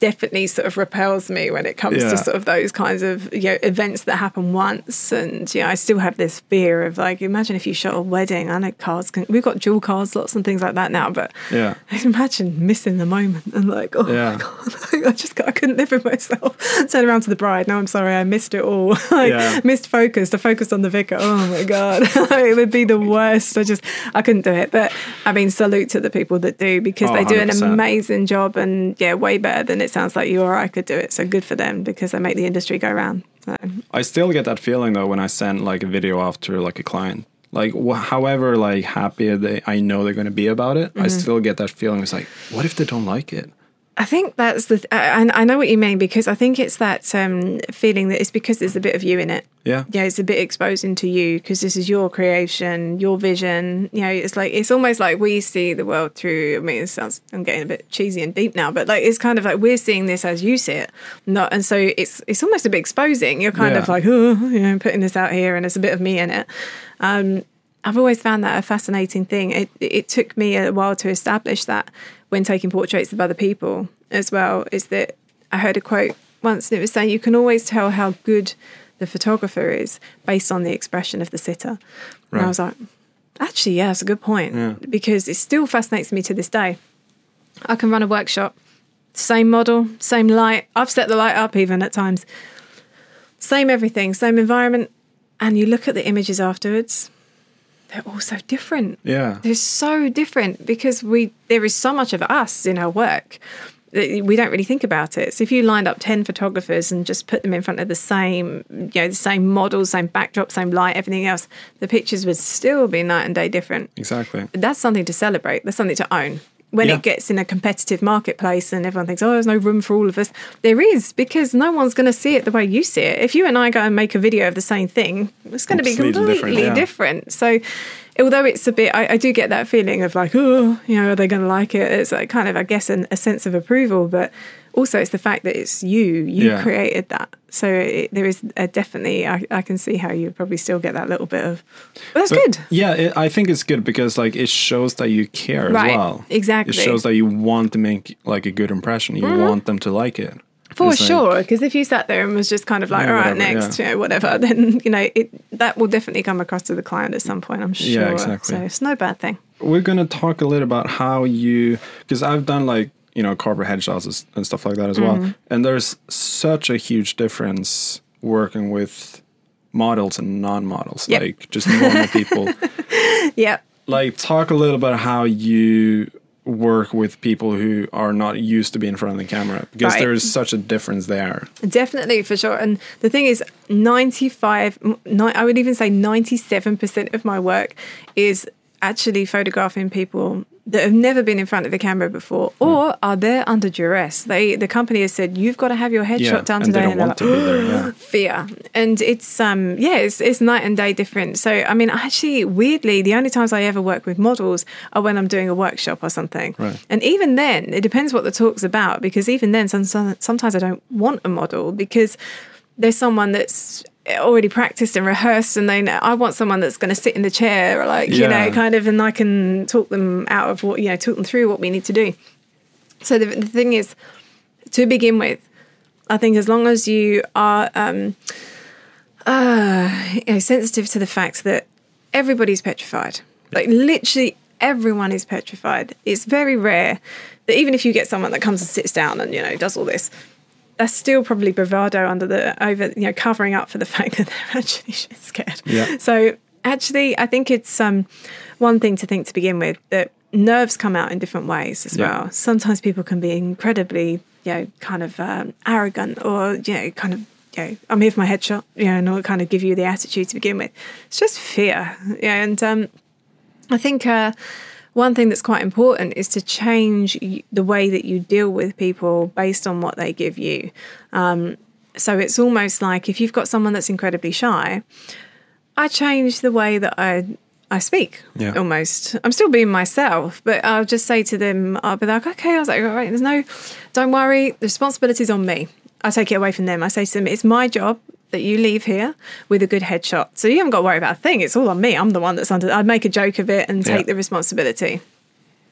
definitely sort of repels me when it comes Yeah. to sort of those kinds of you know events that happen once and you know I still have this fear of like imagine if you shot a wedding I know cards can we've got dual card lots and things like that now but Yeah. *laughs* imagine missing the moment and like oh Yeah. my god *laughs* I just I couldn't live with myself *laughs* turn around to the bride no I'm sorry I missed it all like Yeah. missed focus I focused on the vicar oh my god it would be the worst I just I couldn't do it but I mean salute to the people that do because Oh, they do an 100%. amazing job and yeah way better than it sounds like you or I could do it so good for them because they make the industry go round so I still get that feeling though when I send like a video off to like a client. Like wh- however like happy they I know they're going to be about it, Mm-hmm. I still get that feeling. It's like, what if they don't like it? I think that's the. Th- I, I know what you mean because I think it's that um, feeling that it's because there's a bit of you in it. Yeah. Yeah, it's a bit exposing to you because this is your creation, your vision. You know, it's like it's almost like we see the world through. I mean, it sounds I'm getting a bit cheesy and deep now, but like it's kind of like we're seeing this as you see it, not. And so it's it's almost a bit exposing. You're kind Yeah. of like, oh, you know, putting this out here, and it's a bit of me in it. Um, I've always found that a fascinating thing. It it took me a while to establish that when taking portraits of other people as well. Is that I heard a quote once and it was saying you can always tell how good the photographer is based on the expression of the sitter. And I was like, actually, yeah, that's a good point Yeah. because it still fascinates me to this day. I can run a workshop, same model, same light. I've set the light up even at times. Same everything, same environment. And you look at the images afterwards, they're all so different. Yeah. They're so different because we there is so much of us in our work that we don't really think about it. So if you lined up ten photographers and just put them in front of the same, you know, the same models, same backdrop, same light, everything else, the pictures would still be night and day different. Exactly. That's something to celebrate. That's something to own. When Yeah. it gets in a competitive marketplace and everyone thinks, oh, there's no room for all of us, there is because no one's going to see it the way you see it. If you and I go and make a video of the same thing, it's going to be Completely different, different. So, although it's a bit, I, I do get that feeling of like, oh, you know, are they going to like it? It's like kind of, I guess, an, a sense of approval, but also it's the fact that it's you, you Yeah. created that. So it, there is a definitely, I, I can see how you probably still get that little bit of, but that's But, good. Yeah, it, I think it's good because like it shows that you care Right, as well. exactly. Mm-hmm. It shows that you want to make like a good impression. You want them to like it. For It's sure, because if you sat there and was just kind of like, Yeah, all right, whatever, next, yeah. you know, whatever, *laughs* then you know it that will definitely come across to the client at some point. I'm sure. Yeah, exactly. So it's no bad thing. We're gonna talk a little about how you because I've done like you know corporate headshots and stuff like that as Mm-hmm. well, and there's such a huge difference working with models and non-models, Yep. like just normal *laughs* people. Yeah. like talk a little about how you work with people who are not used to being in front of the camera because Right. there is such a difference there. Definitely, for sure. And the thing is, 95, ni- I would even say 97% of my work is actually photographing people that have never been in front of a camera before Hmm. or are there under duress. They The company has said, you've got to have your headshot done and today. they don't and they're to be there. Yeah. *gasps* fear and it's um yeah it's, it's night and day different so i mean actually weirdly the only times i ever work with models are when i'm doing a workshop or something Right. and even then it depends what the talk's about because even then some, some- sometimes i don't want a model because there's someone that's already practiced and rehearsed and they know i want someone that's going to sit in the chair like you know kind of and i can talk them out of what you know talk them through what we need to do so the, the thing is to begin with I think as long as you are um, uh, you know, sensitive to the fact that everybody's petrified, like literally everyone is petrified. It's very rare that even if you get someone that comes and sits down and you know does all this, that's still probably bravado under the over you know covering up for the *laughs* fact that they're actually *laughs* scared. Yeah. So actually, I think it's um, one thing to think to begin with that nerves come out in different ways as Yeah. well. Sometimes people can be incredibly, you know, kind of um, arrogant or you know, kind of. You know, I'm here for my headshot, you know, and I'll kind of give you the attitude to begin with. It's just fear, yeah, and um, I think uh, one thing that's quite important is to change the way that you deal with people based on what they give you. Um, so it's almost like if you've got someone that's incredibly shy, I change the way that I I speak Yeah. almost. I'm still being myself, but I'll just say to them, I'll be like, okay, I was like, all right, there's no, don't worry, the responsibility's on me. I take it away from them. I say to them, it's my job that you leave here with a good headshot. So you haven't got to worry about a thing. It's all on me. I'm the one that's under, I'd make a joke of it and take Yeah. the responsibility.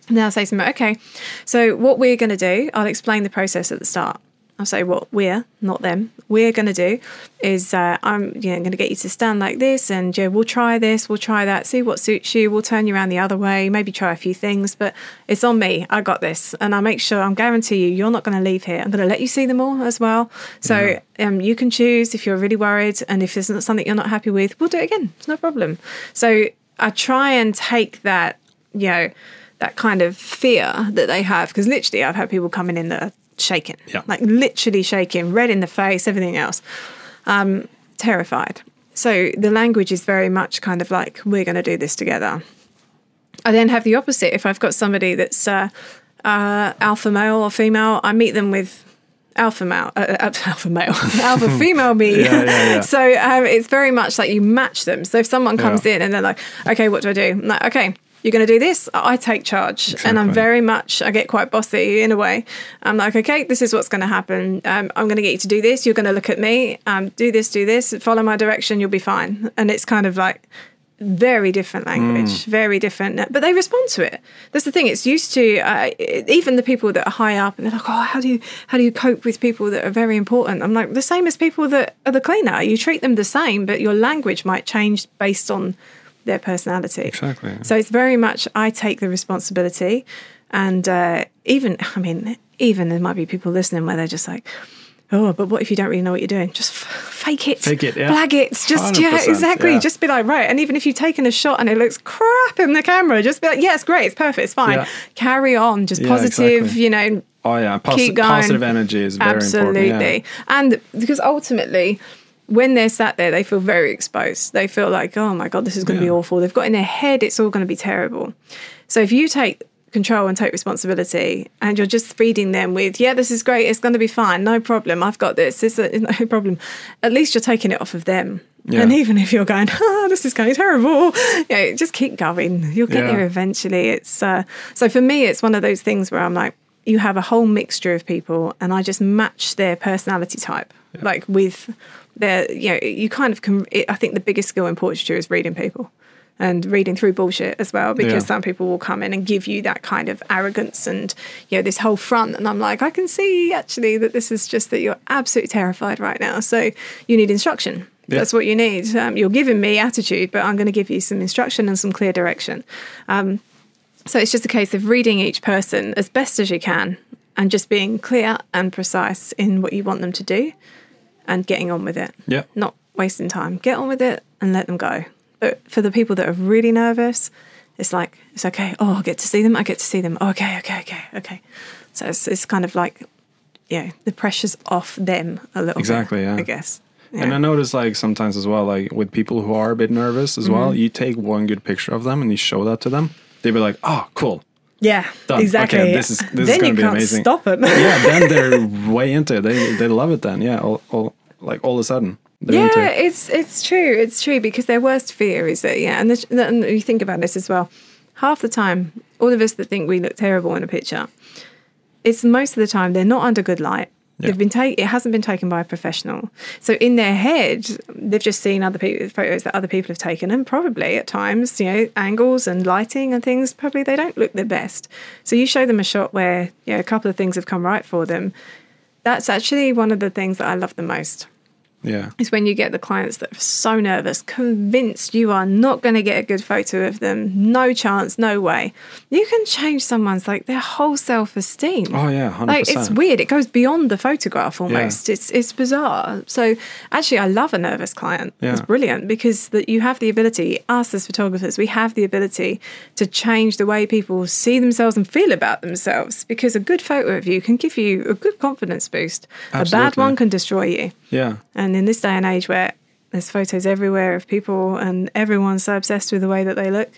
And then I'll say to them, okay, so what we're going to do, I'll explain the process at the start. I'll say what we're, not them, we're going to do is uh, I'm you know, going to get you to stand like this and yeah, we'll try this, we'll try that, see what suits you, we'll turn you around the other way, maybe try a few things, but it's on me. I got this. And I'll make sure, I'm guarantee you, you're not going to leave here. I'm going to let you see them all as well. So um, you can choose if you're really worried and if there's not something you're not happy with, we'll do it again. It's no problem. So I try and take that, you know, that kind of fear that they have because literally I've had people coming in that are shaking, Yeah. like literally shaking, red in the face, everything else, um, terrified. So the language is very much kind of like we're going to do this together. I then have the opposite. If I've got somebody that's uh, uh, alpha male or female, I meet them with alpha male, uh, uh, *laughs* alpha male, *laughs* alpha female me. Yeah, yeah, yeah. *laughs* so um, it's very much like you match them. So if someone comes in and they're like, okay, what do I do? I'm like, okay. You're going to do this. I take charge, and I'm very much. I get quite bossy in a way. I'm like, okay, this is what's going to happen. Um, I'm going to get you to do this. You're going to look at me. Um, do this, do this. Follow my direction. You'll be fine. And it's kind of like very different language, very different. But they respond to it. That's the thing. It's used to uh, even the people that are high up, and they're like, "Oh, how do you how do you cope with people that are very important?" I'm like, the same as people that are the cleaner. You treat them the same, but your language might change based on their personality. Exactly. So it's very much I take the responsibility, and uh, even *laughs* I mean, even there might be people listening where they're just like. Oh, but what if you don't really know what you're doing? Just f- fake it, Fake it, yeah. flag it. Just yeah, exactly. yeah. Just be like, right. And even if you've taken a shot and it looks crap in the camera, just be like, yeah, it's great, it's perfect, it's fine. Yeah. Carry on, just positive. exactly. You know, Oh yeah, Posi- keep going. positive energy is very Absolutely. important. Yeah. And because ultimately, when they're sat there, they feel very exposed. They feel like, oh my God, this is going to be awful. They've got in their head, it's all going to be terrible. So if you take control and take responsibility and you're just feeding them with, yeah, this is great, it's going to be fine, no problem, I've got this, this is *laughs* no problem, at least you're taking it off of them. Yeah. And even if you're going, oh, *laughs* this is going terrible, you know, just keep going. You'll get Yeah. there eventually. It's uh, so for me, it's one of those things where I'm like, you have a whole mixture of people, and I just match their personality type, like with their, you know, you kind of can. It, I think the biggest skill in portraiture is reading people. And reading through bullshit as well, because Yeah. some people will come in and give you that kind of arrogance and you know this whole front, and I'm like, I can see actually that this is just that you're absolutely terrified right now, so you need instruction. Yeah. That's what you need. Um, you're giving me attitude, but I'm going to give you some instruction and some clear direction. Um, so it's just a case of reading each person as best as you can and just being clear and precise in what you want them to do and getting on with it. Yeah. Not wasting time. Get on with it and let them go. But for the people that are really nervous, it's like, it's okay. Oh, I get to see them. I get to see them. Oh, okay, okay, okay, okay. So it's, it's kind of like, yeah, the pressure's off them a little Exactly, bit, yeah. I guess. And I notice like sometimes as well, like with people who are a bit nervous as Mm-hmm. well, you take one good picture of them and you show that to them. They'd be like, "Oh, cool." Yeah, Done. exactly. Okay, this is- this is then gonna you be can't amazing. stop it. Yeah, then *laughs* they're way into it. They they love it. Then yeah, all, all like all of a sudden Yeah, it. it's it's true. It's true because their worst fear is that yeah, and, the, and you think about this as well. Half the time, all of us that think we look terrible in a picture, it's most of the time they're not under good light. Yeah. They've been take. It hasn't been taken by a professional. So in their head, they've just seen other people photos that other people have taken, and probably at times, you know, angles and lighting and things. Probably they don't look their best. So you show them a shot where you know a couple of things have come right for them. That's actually one of the things that I love the most Yeah, is when you get the clients that are so nervous, convinced you are not going to get a good photo of them, no chance, no way. You can change someone's like their whole self esteem. Oh, yeah, 100%. Like it's weird. It goes beyond the photograph almost. It's it's bizarre. So actually, I love a nervous client. Yeah. It's brilliant because that you have the ability. Us as photographers, we have the ability to change the way people see themselves and feel about themselves. Because a good photo of you can give you a good confidence boost. Absolutely. A bad one can destroy you. yeah, And in this day and age where there's photos everywhere of people and everyone's so obsessed with the way that they look,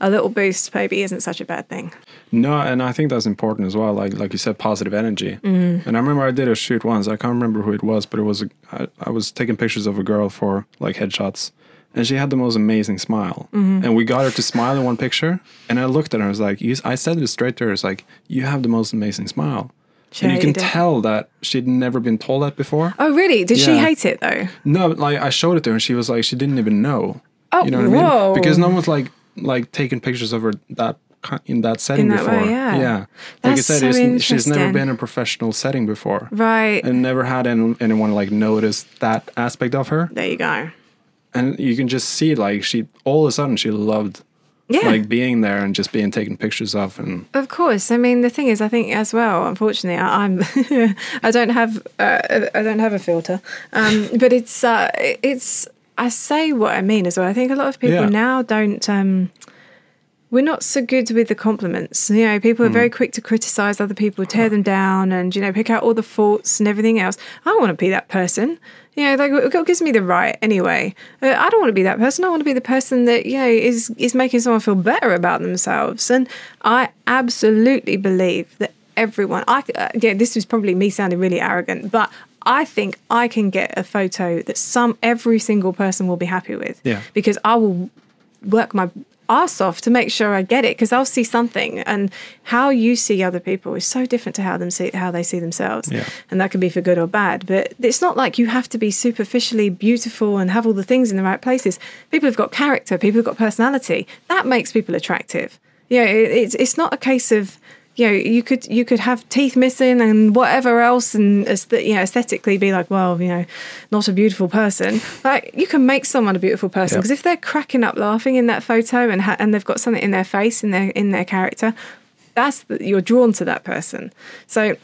a little boost maybe isn't such a bad thing. no, and I think that's important as well. Like like you said, positive energy. Mm-hmm. And I remember I did a shoot once. I can't remember who it was, but it was a, I, I was taking pictures of a girl for like headshots, and she had the most amazing smile. Mm-hmm. And we got her to smile in one picture, and I looked at her. I was like, you, I said it straight to her. It's like you have the most amazing smile. And you can Shade. tell that she'd never been told that before. Oh, really? Did she hate it though? No, like I showed it to her, and she was like, she didn't even know. Oh, you know what I mean? Because no one's like like taking pictures of her that in that setting In that way, before. yeah. yeah. Like I said, so she's never been in a professional setting before, Right. and never had any, anyone like notice that aspect of her. there you go. And you can just see like she all of a sudden she loved Yeah. like being there and just being taken pictures of, and Of course. I mean, the thing is, I think as well. Unfortunately, I, I'm *laughs* I don't have uh, I don't have a filter, um, but it's uh, it's I say what I mean as well. I think a lot of people Yeah. now don't. Um, we're not so good with the compliments. You know, people are very quick to criticize other people, tear them down, and you know, pick out all the faults and everything else. I want to be that person. You know, like it gives me the right anyway. Uh, I don't want to be that person. I want to be the person that you know is is making someone feel better about themselves. And I absolutely believe that everyone. I uh, yeah, this was probably me sounding really arrogant, but I think I can get a photo that some every single person will be happy with. Yeah. Because I will work my ass off to make sure I get it because I'll see something and how you see other people is so different to how them see how they see themselves. Yeah. And that can be for good or bad. But it's not like you have to be superficially beautiful and have all the things in the right places. People have got character, people have got personality. That makes people attractive. Yeah, it, it's it's not a case of you know, you could you could have teeth missing and whatever else, and you know, aesthetically be like, well, you know, not a beautiful person. Like you can make someone a beautiful person because if they're cracking up laughing in that photo and ha- and they've got something in their face in their in their character, that's the, you're drawn to that person. So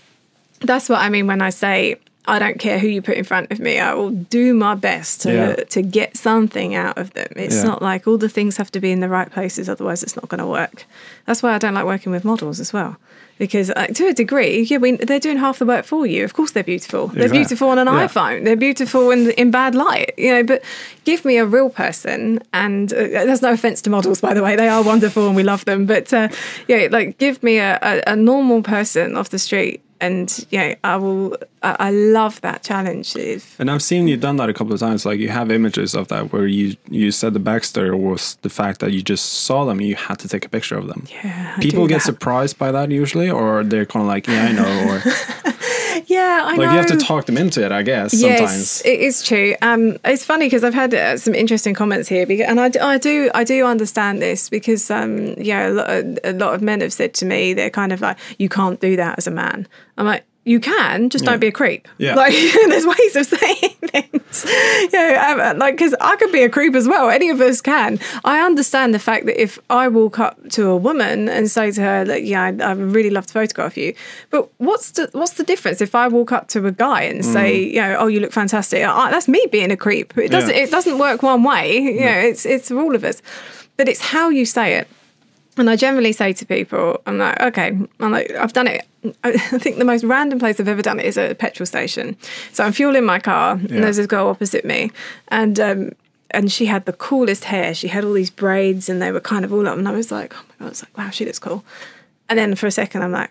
that's what I mean when I say I don't care who you put in front of me. I will do my best to Yeah. to get something out of them. It's Yeah. not like all the things have to be in the right places, otherwise it's not going to work. That's why I don't like working with models as well. Because uh, to a degree, yeah, we, they're doing half the work for you. Of course, they're beautiful. They're Exactly. beautiful on an Yeah. iPhone. They're beautiful in in bad light, you know. But give me a real person, and uh, there's no offense to models, by the way. They are wonderful and we love them. But uh, yeah, like give me a, a, a normal person off the street, and yeah, I will. I, I love that challenge. If And I've seen you done that a couple of times. Like you have images of that where you you said the backstory was the fact that you just saw them, you had to take a picture of them. yeah, People get surprised by that usually, or they're kind of like, yeah, I know, or *laughs* Yeah, I like know. you have to talk them into it. I guess Yes, sometimes. it is true. Um, it's funny because I've had uh, some interesting comments here, because, and I do I do understand this because um, yeah, a lot, of, a lot of men have said to me they're kind of like, you can't do that as a man. I'm like. You can, just Yeah. don't be a creep. Yeah. *laughs* Like, *laughs* there's ways of saying *laughs* things. Yeah, um, like, because I could be a creep as well. Any of us can. I understand the fact that if I walk up to a woman and say to her, "Look, yeah, I'd, I'd really love to photograph you," but what's the what's the difference if I walk up to a guy and say, you know, "Oh, you look fantastic," I, that's me being a creep. It doesn't. Yeah. It doesn't work one way. You know, it's it's for all of us, but it's how you say it. And I generally say to people, I'm like, okay, I'm like, I've done it. I think the most random place I've ever done it is at a petrol station. So I'm fueling my car, Yeah. and there's this girl opposite me, and um, and she had the coolest hair. She had all these braids, and they were kind of all up. And I was like, oh my god, I was like, wow, she looks cool. And then for a second, I'm like,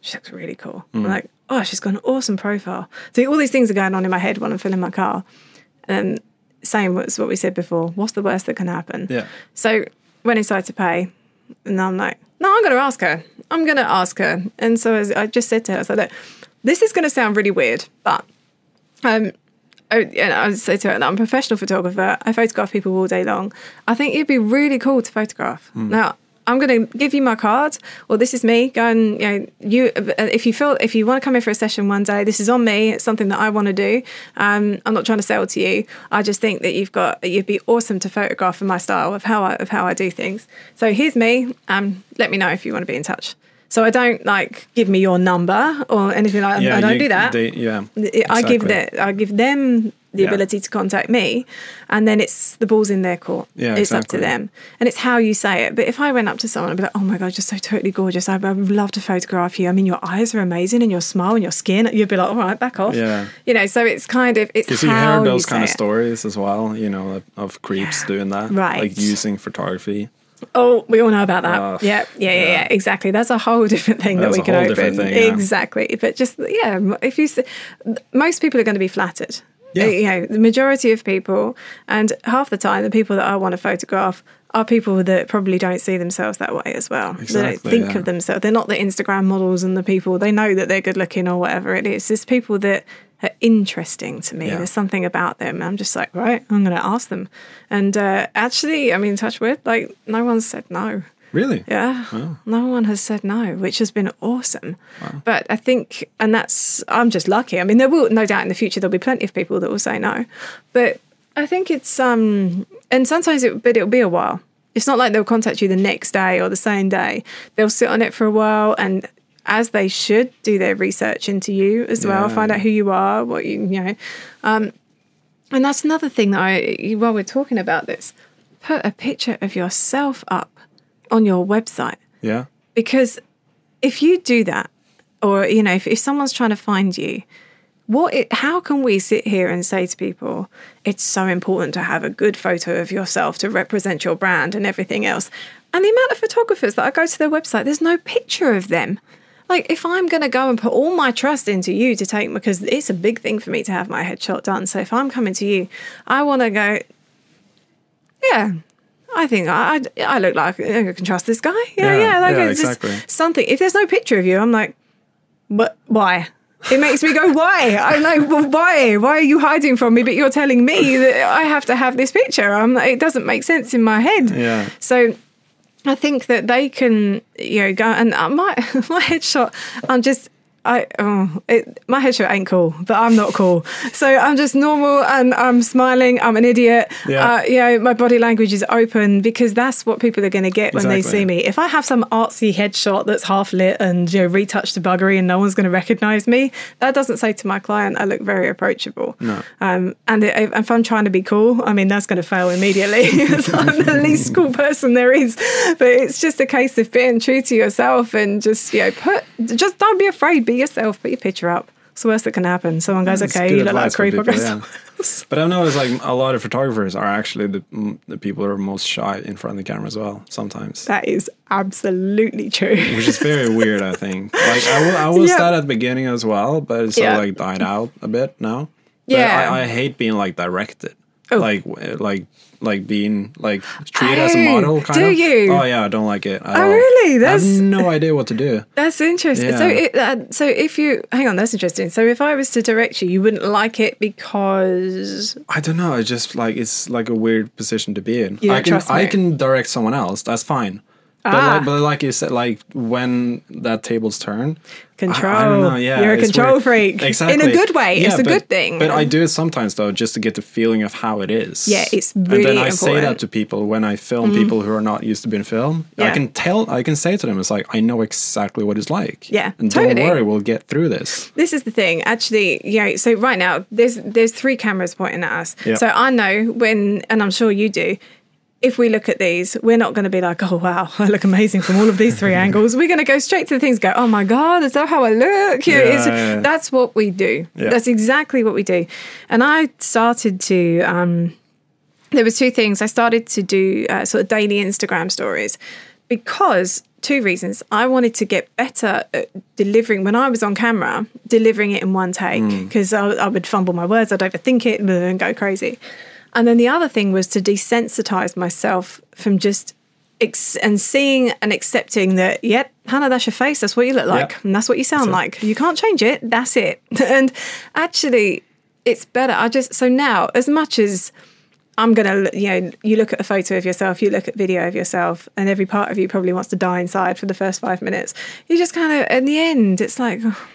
she looks really cool. I'm like, oh, she's got an awesome profile. So all these things are going on in my head when I'm filling my car. And same as what we said before. What's the worst that can happen? Yeah. So went inside to pay, and I'm like, no, I'm going to ask her. I'm going to ask her. And so I just said to her, I said, look, this is going to sound really weird, but um, I, and I say to her that I'm a professional photographer. I photograph people all day long. I think it'd be really cool to photograph. Now, I'm going to give you my card. Well, this is me. Go and you know you. uh, If you feel if you want to come in for a session one day, this is on me. It's something that I want to do. Um, I'm not trying to sell to you. I just think that you've got you'd be awesome to photograph for my style of how I of how I do things. So here's me. Um, let me know if you want to be in touch. So I don't like give me your number or anything like that. Yeah, I don't you- do that. They, yeah, I give that I give them the Yeah. ability to contact me, and then it's the ball's in their court. Yeah, it's up to them, and it's how you say it. But if I went up to someone and be like, "Oh my god, you're so totally gorgeous! I, I would love to photograph you. I mean, your eyes are amazing, and your smile and your skin," you'd be like, "All right, back off." Yeah. you know. So it's kind of it's Because you heard those you kind of it. stories as well, you know, of, of creeps doing that, Right. Like using photography. Oh, we all know about that. Oh, yeah, yeah, yeah, yeah. yeah, exactly. That's a whole different thing That's that we can open. thing, yeah. Exactly. But just yeah, if you, most people are going to be flattered. Yeah. You know, the majority of people, and half the time, the people that I want to photograph are people that probably don't see themselves that way as well. they don't Exactly, think yeah. of themselves. They're not the Instagram models and the people. They know that they're good looking or whatever it is. It's people that are interesting to me. Yeah. There's something about them. I'm just like, right, I'm going to ask them. And uh, actually, I mean, touch wood, like no one said no. Really? Yeah. No one has said no, which has been awesome. But I think, and that's, I'm just lucky. I mean, there will, no doubt in the future, there'll be plenty of people that will say no. But I think it's, um, and sometimes it, but it'll be a while. It's not like they'll contact you the next day or the same day. They'll sit on it for a while and as they should do their research into you as well, Yeah. find out who you are, what you, you know. Um, and that's another thing that I, while we're talking about this, put a picture of yourself up on your website. Yeah. because if you do that or you know if, if someone's trying to find you what it, how can we sit here and say to people it's so important to have a good photo of yourself to represent your brand and everything else? And the amount of photographers that i go to their website there's no picture of them. Like if i'm going to go and put all my trust into you to take because it's a big thing for me to have my headshot done. So if i'm coming to you i want to go yeah I think I, I, look like I can trust this guy. Yeah, Yeah, yeah, like yeah, it's exactly. something. If there's no picture of you, I'm like, but why? It makes me go, why? I'm like, well, why? Why are you hiding from me? But you're telling me that I have to have this picture. I'm like, it doesn't make sense in my head. Yeah. So I think that they can, you know, go and uh, my *laughs* my headshot. I'm just. I oh, it, my headshot ain't cool, but I'm not cool. So I'm just normal and I'm smiling. I'm an idiot. Yeah. Uh, you know, my body language is open because that's what people are going to get when they see me. If I have some artsy headshot that's half lit and you know retouched to buggery and no one's going to recognize me, that doesn't say to my client I look very approachable. No. Um, and if if I'm trying to be cool, I mean that's going to fail immediately. *laughs* I'm the *laughs* least cool person there is. But it's just a case of being true to yourself and just you know put just don't be afraid. Be yourself. Put your picture up. It's the worst that can happen. Someone goes, That's "Okay, you look like a creep." People, yeah. But I've noticed like a lot of photographers are actually the the people who are most shy in front of the camera as well. Sometimes, That is absolutely true. which is very weird. I think. Like I, I was Yeah. that at the beginning as well, but it's sort Yeah. of like died out a bit now. But Yeah. I, I hate being like directed. Oh. Like like like being like treated as a Oh, model. Kind do of. you? Oh yeah, I don't like it. Oh, all. really? I That's- have no idea what to do. That's interesting. So, it, uh, so if you hang on, that's interesting. So, if I was to direct you, you wouldn't like it because I don't know. It's just like it's like a weird position to be in. You I can I can direct someone else. That's fine. But, Ah. like, but like you said, like when that table's turned, I- control. I, don't know. Yeah, you're a control weird. freak Exactly in a good way. it's Yeah, a but- good thing. But I do it sometimes though, just to get the feeling of how it is. Yeah, it's And then really I say that. Mm-hmm. to people when I film people who are not used to being filmed. I can tell. I can say to them, it's like I know exactly what it's like. Yeah, and totally. don't worry, we'll get through this. this is the thing actually know so right now there's there's three cameras pointing at us Yeah. so i know when and i'm sure you do if we look at these we're not going to be like oh wow *laughs* i look amazing from all of these three *laughs* angles we're going to go straight to the things go oh my god is that how i look Yeah, yeah, that's what we do Yeah. that's exactly what we do and i started to um there was two things. I started to do uh, sort of daily Instagram stories because two reasons. I wanted to get better at delivering when I was on camera, delivering it in one take because I, I would fumble my words, I'd overthink it and go crazy. And then the other thing was to desensitize myself from just ex- and seeing and accepting that, yep, Hannah, that's your face. That's what you look like. Yeah. And that's what you sound like. You can't change it. That's it. *laughs* and actually, it's better. I just, so now, as much as I'm going to, you know, you look at a photo of yourself, you look at video of yourself, and every part of you probably wants to die inside for the first five minutes. You just kind of, in the end, it's like, oh,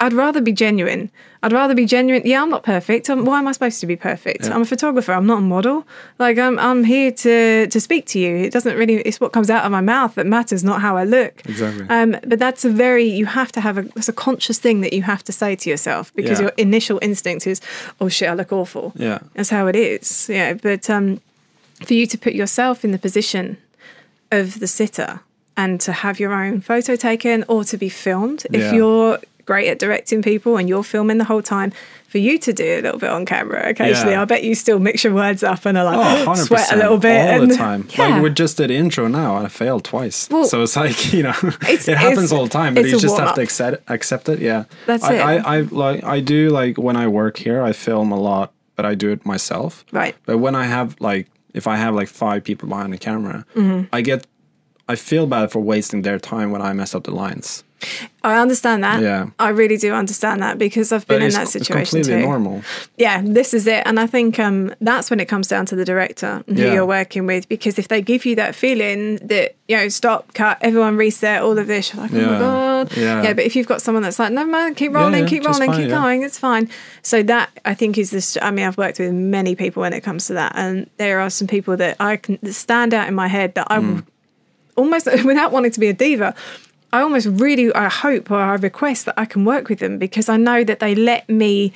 I'd rather be genuine. I'd rather be genuine. Yeah, I'm not perfect. Um why am I supposed to be perfect? Yeah. I'm a photographer. I'm not a model. Like I'm, I'm here to to speak to you. It doesn't really. It's what comes out of my mouth that matters, not how I look. Exactly. Um, but that's a very. You have to have a. It's a conscious thing that you have to say to yourself because Yeah. your initial instinct is, "Oh shit, I look awful." Yeah. That's how it is. Yeah. But um, for you to put yourself in the position of the sitter and to have your own photo taken or to be filmed, if you're great at directing people and you're filming the whole time, for you to do a little bit on camera occasionally, Yeah. I bet you still mix your words up and are like Oh, *gasps* sweat a little bit all and the time. *laughs* Yeah. Like we just did intro now, and I failed twice. Well, so it's like *laughs* you know, it happens all the time, but you just have to accept accept it. Yeah, That's I, it. I, I like I do like when I work here, I film a lot, but I do it myself. Right. But when I have like if I have like five people behind the camera, Mm-hmm. I get I feel bad for wasting their time when I mess up the lines. I understand that. Yeah. I really do understand that because I've But been in it's, that it's situation completely too. normal. Yeah, this is it. And I think um, that's when it comes down to the director and who Yeah. you're working with. Because if they give you that feeling that, you know, stop, cut, everyone reset, all of this, you're like, oh my God. Yeah. but if you've got someone that's like, no, man, keep rolling, yeah, keep rolling, fine, keep yeah. going, it's fine. So that, I think, is this. I mean, I've worked with many people when it comes to that. And there are some people that I can stand out in my head that I Mm. Almost, *laughs* without wanting to be a diva, I almost really I hope or I request that I can work with them because I know that they let me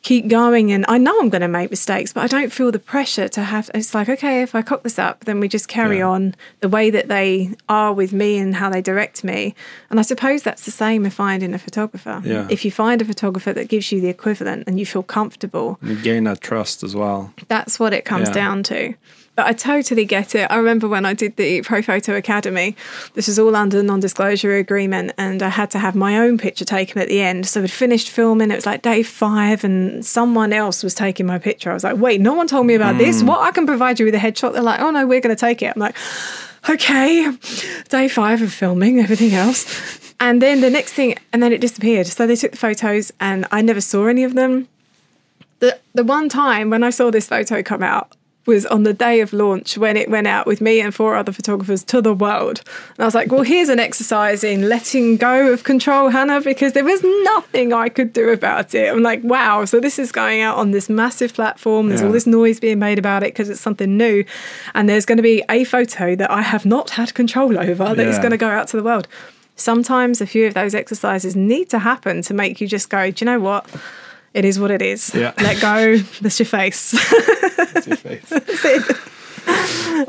keep going and I know I'm going to make mistakes, but I don't feel the pressure to have. It's like, okay, if I cock this up, then we just carry Yeah. on the way that they are with me and how they direct me. And I suppose that's the same if finding a photographer. Yeah. If you find a photographer that gives you the equivalent and you feel comfortable, You gain that trust as well. that's what it comes Yeah. down to. But I totally get it. I remember when I did the Profoto Academy, this was all under the non disclosure agreement, and I had to have my own picture taken at the end. So we'd finished filming, it was like day five, and someone else was taking my picture. I was like, wait, no one told me about this. Mm. What? I can provide you with a headshot. They're like, oh no, we're going to take it. I'm like, okay, day five of filming, everything else. And then the next thing, and then it disappeared. So they took the photos, and I never saw any of them the the one time when I saw this photo come out was on the day of launch when it went out with me and four other photographers to the world. And I was like, well, here's an exercise in letting go of control, Hannah, because there was nothing I could do about it. I'm like, wow, so this is going out on this massive platform. There's Yeah. all this noise being made about it because it's something new. And there's going to be a photo that I have not had control over that is Yeah. going to go out to the world. Sometimes a few of those exercises need to happen to make you just go, do you know what? It is what it is. Yeah. Let go. That's your face. *laughs* That's it.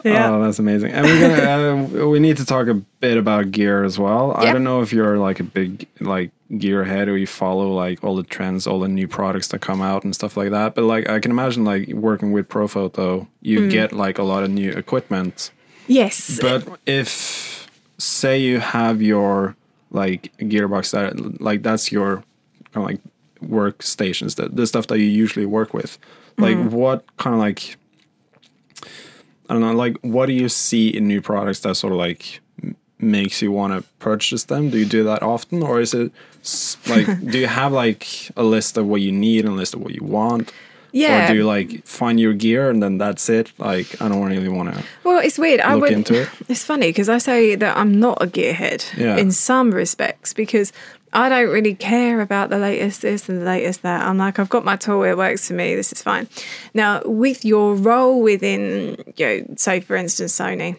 yeah. Oh, that's amazing. And we're gonna uh, we need to talk a bit about gear as well. I don't know if you're like a big like gear head or you follow like all the trends, all the new products that come out and stuff like that. But like I can imagine like working with Profoto, you Mm. get like a lot of new equipment. yes. But if say you have your like gearbox that like that's your kind of like workstations that the stuff that you usually work with like Mm-hmm. what kind of like i don't know like what do you see in new products that sort of like makes you want to purchase them do you do that often or is it like *laughs* do you have like a list of what you need and a list of what you want yeah. or do you like find your gear and then that's it like i don't really want to well, it's weird. I look would. into it? *laughs* It's funny because I say that I'm not a gearhead Yeah. in some respects because I don't really care about the latest this and the latest that. I'm like, I've got my tool, it works for me, this is fine. Now, with your role within, you know, say for instance, Sony,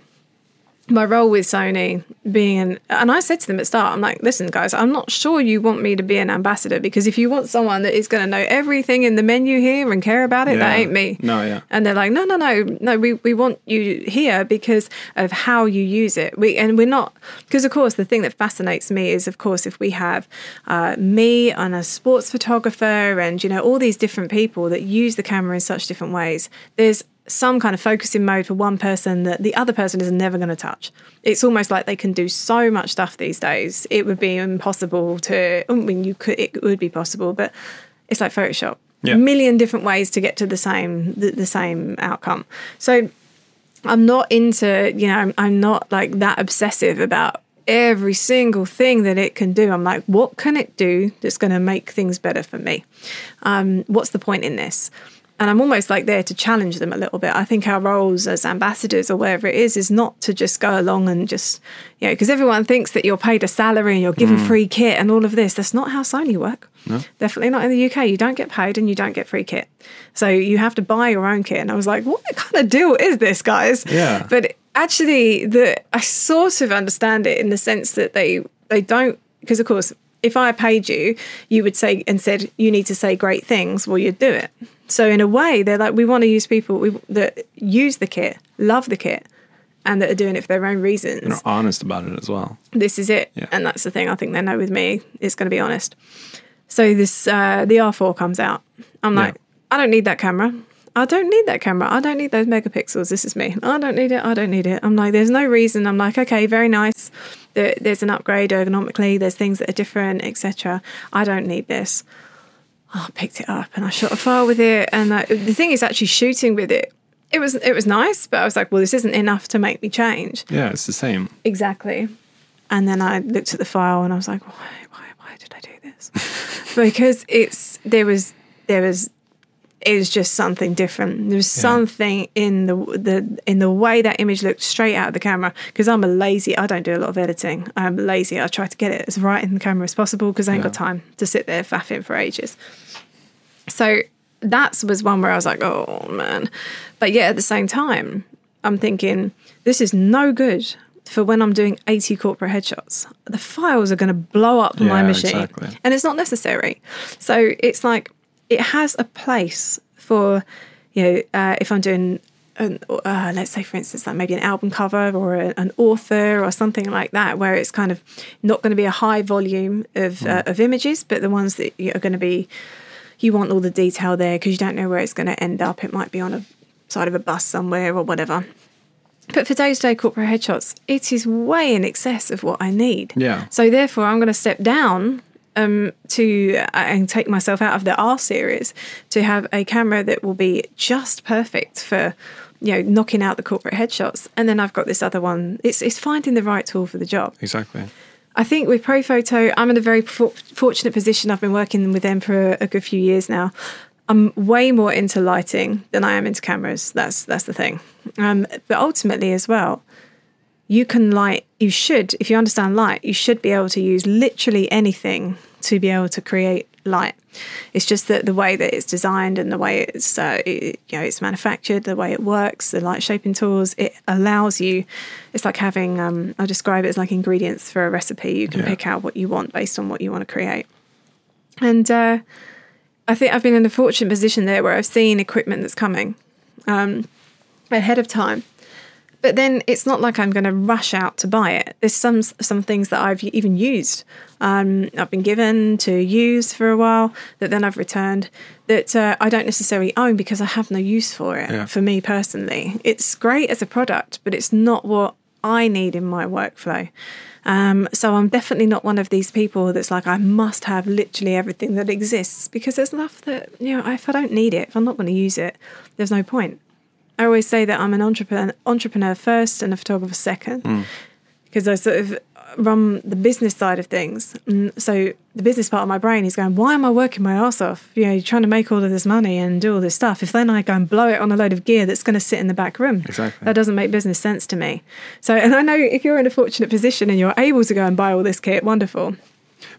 my role with Sony being an, and I said to them at the start, I'm like, listen, guys, I'm not sure you want me to be an ambassador because if you want someone that is going to know everything in the menu here and care about it, that ain't me. No, yeah. And they're like, no, no, no, no. We, we want you here because of how you use it. We and we're not because of course the thing that fascinates me is of course if we have uh, me and a sports photographer and you know all these different people that use the camera in such different ways. There's some kind of focusing mode for one person that the other person is never going to touch. It's almost like they can do so much stuff these days. It would be impossible to. I mean, you could. It would be possible, but it's like Photoshop Yeah. million different ways to get to the same the, the same outcome. So I'm not into you know I'm, I'm not like that obsessive about every single thing that it can do. I'm like, what can it do that's going to make things better for me? Um, what's the point in this? And I'm almost like there to challenge them a little bit. I think our roles as ambassadors or wherever it is is not to just go along and just, you know, because everyone thinks that you're paid a salary and you're given mm. free kit and all of this. That's not how Sony work. Definitely not in the UK. You don't get paid and you don't get free kit. So you have to buy your own kit. And I was like, what kind of deal is this, guys? Yeah. But actually, the I sort of understand it in the sense that they they don't because of course if I paid you, you would say and said you need to say great things. Well, you'd do it. So in a way, they're like we want to use people we, that use the kit, love the kit, and that are doing it for their own reasons and are honest about it as well this is it. Yeah. And that's the thing I think they know with me is going to be honest. So this uh, the R4 comes out. I'm like, I don't need that camera. I don't need that camera. I don't need those megapixels. This is me. I don't need it. I don't need it. I'm like, there's no reason. I'm like, okay, very nice. There, there's an upgrade ergonomically. There's things that are different, etc. I don't need this. Oh, I picked it up and I shot a file with it. And I, the thing is, actually shooting with it, it was it was nice. But I was like, well, this isn't enough to make me change. yeah it's the same Exactly. And then I looked at the file and I was like, why, why, why did I do this? *laughs* because it's there was there was it was just something different. There was something in the the in the way that image looked straight out of the camera. Because I'm a lazy, I don't do a lot of editing. I'm lazy. I try to get it as right in the camera as possible because I ain't got time to sit there faffing for ages. So that was one where I was like, oh man. But yeah, at the same time, I'm thinking, this is no good for when I'm doing 80 corporate headshots. The files are going to blow up my machine. exactly. And it's not necessary. So it's like, it has a place for, you know, uh, if I'm doing, an, uh, let's say for instance, like maybe an album cover or a, an author or something like that, where it's kind of not going to be a high volume of uh, of images, but the ones that you are going to be, you want all the detail there because you don't know where it's going to end up. It might be on a side of a bus somewhere or whatever. But for day to day corporate headshots, it is way in excess of what I need. Yeah. So therefore, I'm going to step down um, to uh, and take myself out of the R series to have a camera that will be just perfect for you know knocking out the corporate headshots. And then I've got this other one. It's it's finding the right tool for the job. Exactly. I think with Profoto, I'm in a very for- fortunate position. I've been working with them for a, a good few years now. I'm way more into lighting than I am into cameras. That's that's the thing. Um, but ultimately, as well, you can light. You should, if you understand light, you should be able to use literally anything to be able to create light. It's just that the way that it's designed and the way it's uh, it, you know it's manufactured, the way it works, the light shaping tools, it allows you. It's like having. Um, I describe it as like ingredients for a recipe. You can Yeah. pick out what you want based on what you want to create. And uh, I think I've been in a fortunate position there where I've seen equipment that's coming um, ahead of time. But then it's not like I'm going to rush out to buy it. There's some some things that I've even used. Um, I've been given to use for a while that then I've returned that uh, I don't necessarily own because I have no use for it. Yeah. For me personally, it's great as a product, but it's not what I need in my workflow. Um, so I'm definitely not one of these people that's like I must have literally everything that exists because there's enough that you know if I don't need it, if I'm not going to use it, there's no point. I always say that I'm an entrepreneur, entrepreneur first and a photographer second hmm. because I sort of run the business side of things. And so the business part of my brain is going, why am I working my ass off? You know, you're trying to make all of this money and do all this stuff. If then I go and blow it on a load of gear that's going to sit in the back room, Exactly. that doesn't make business sense to me. So, and I know if you're in a fortunate position and you're able to go and buy all this kit, wonderful.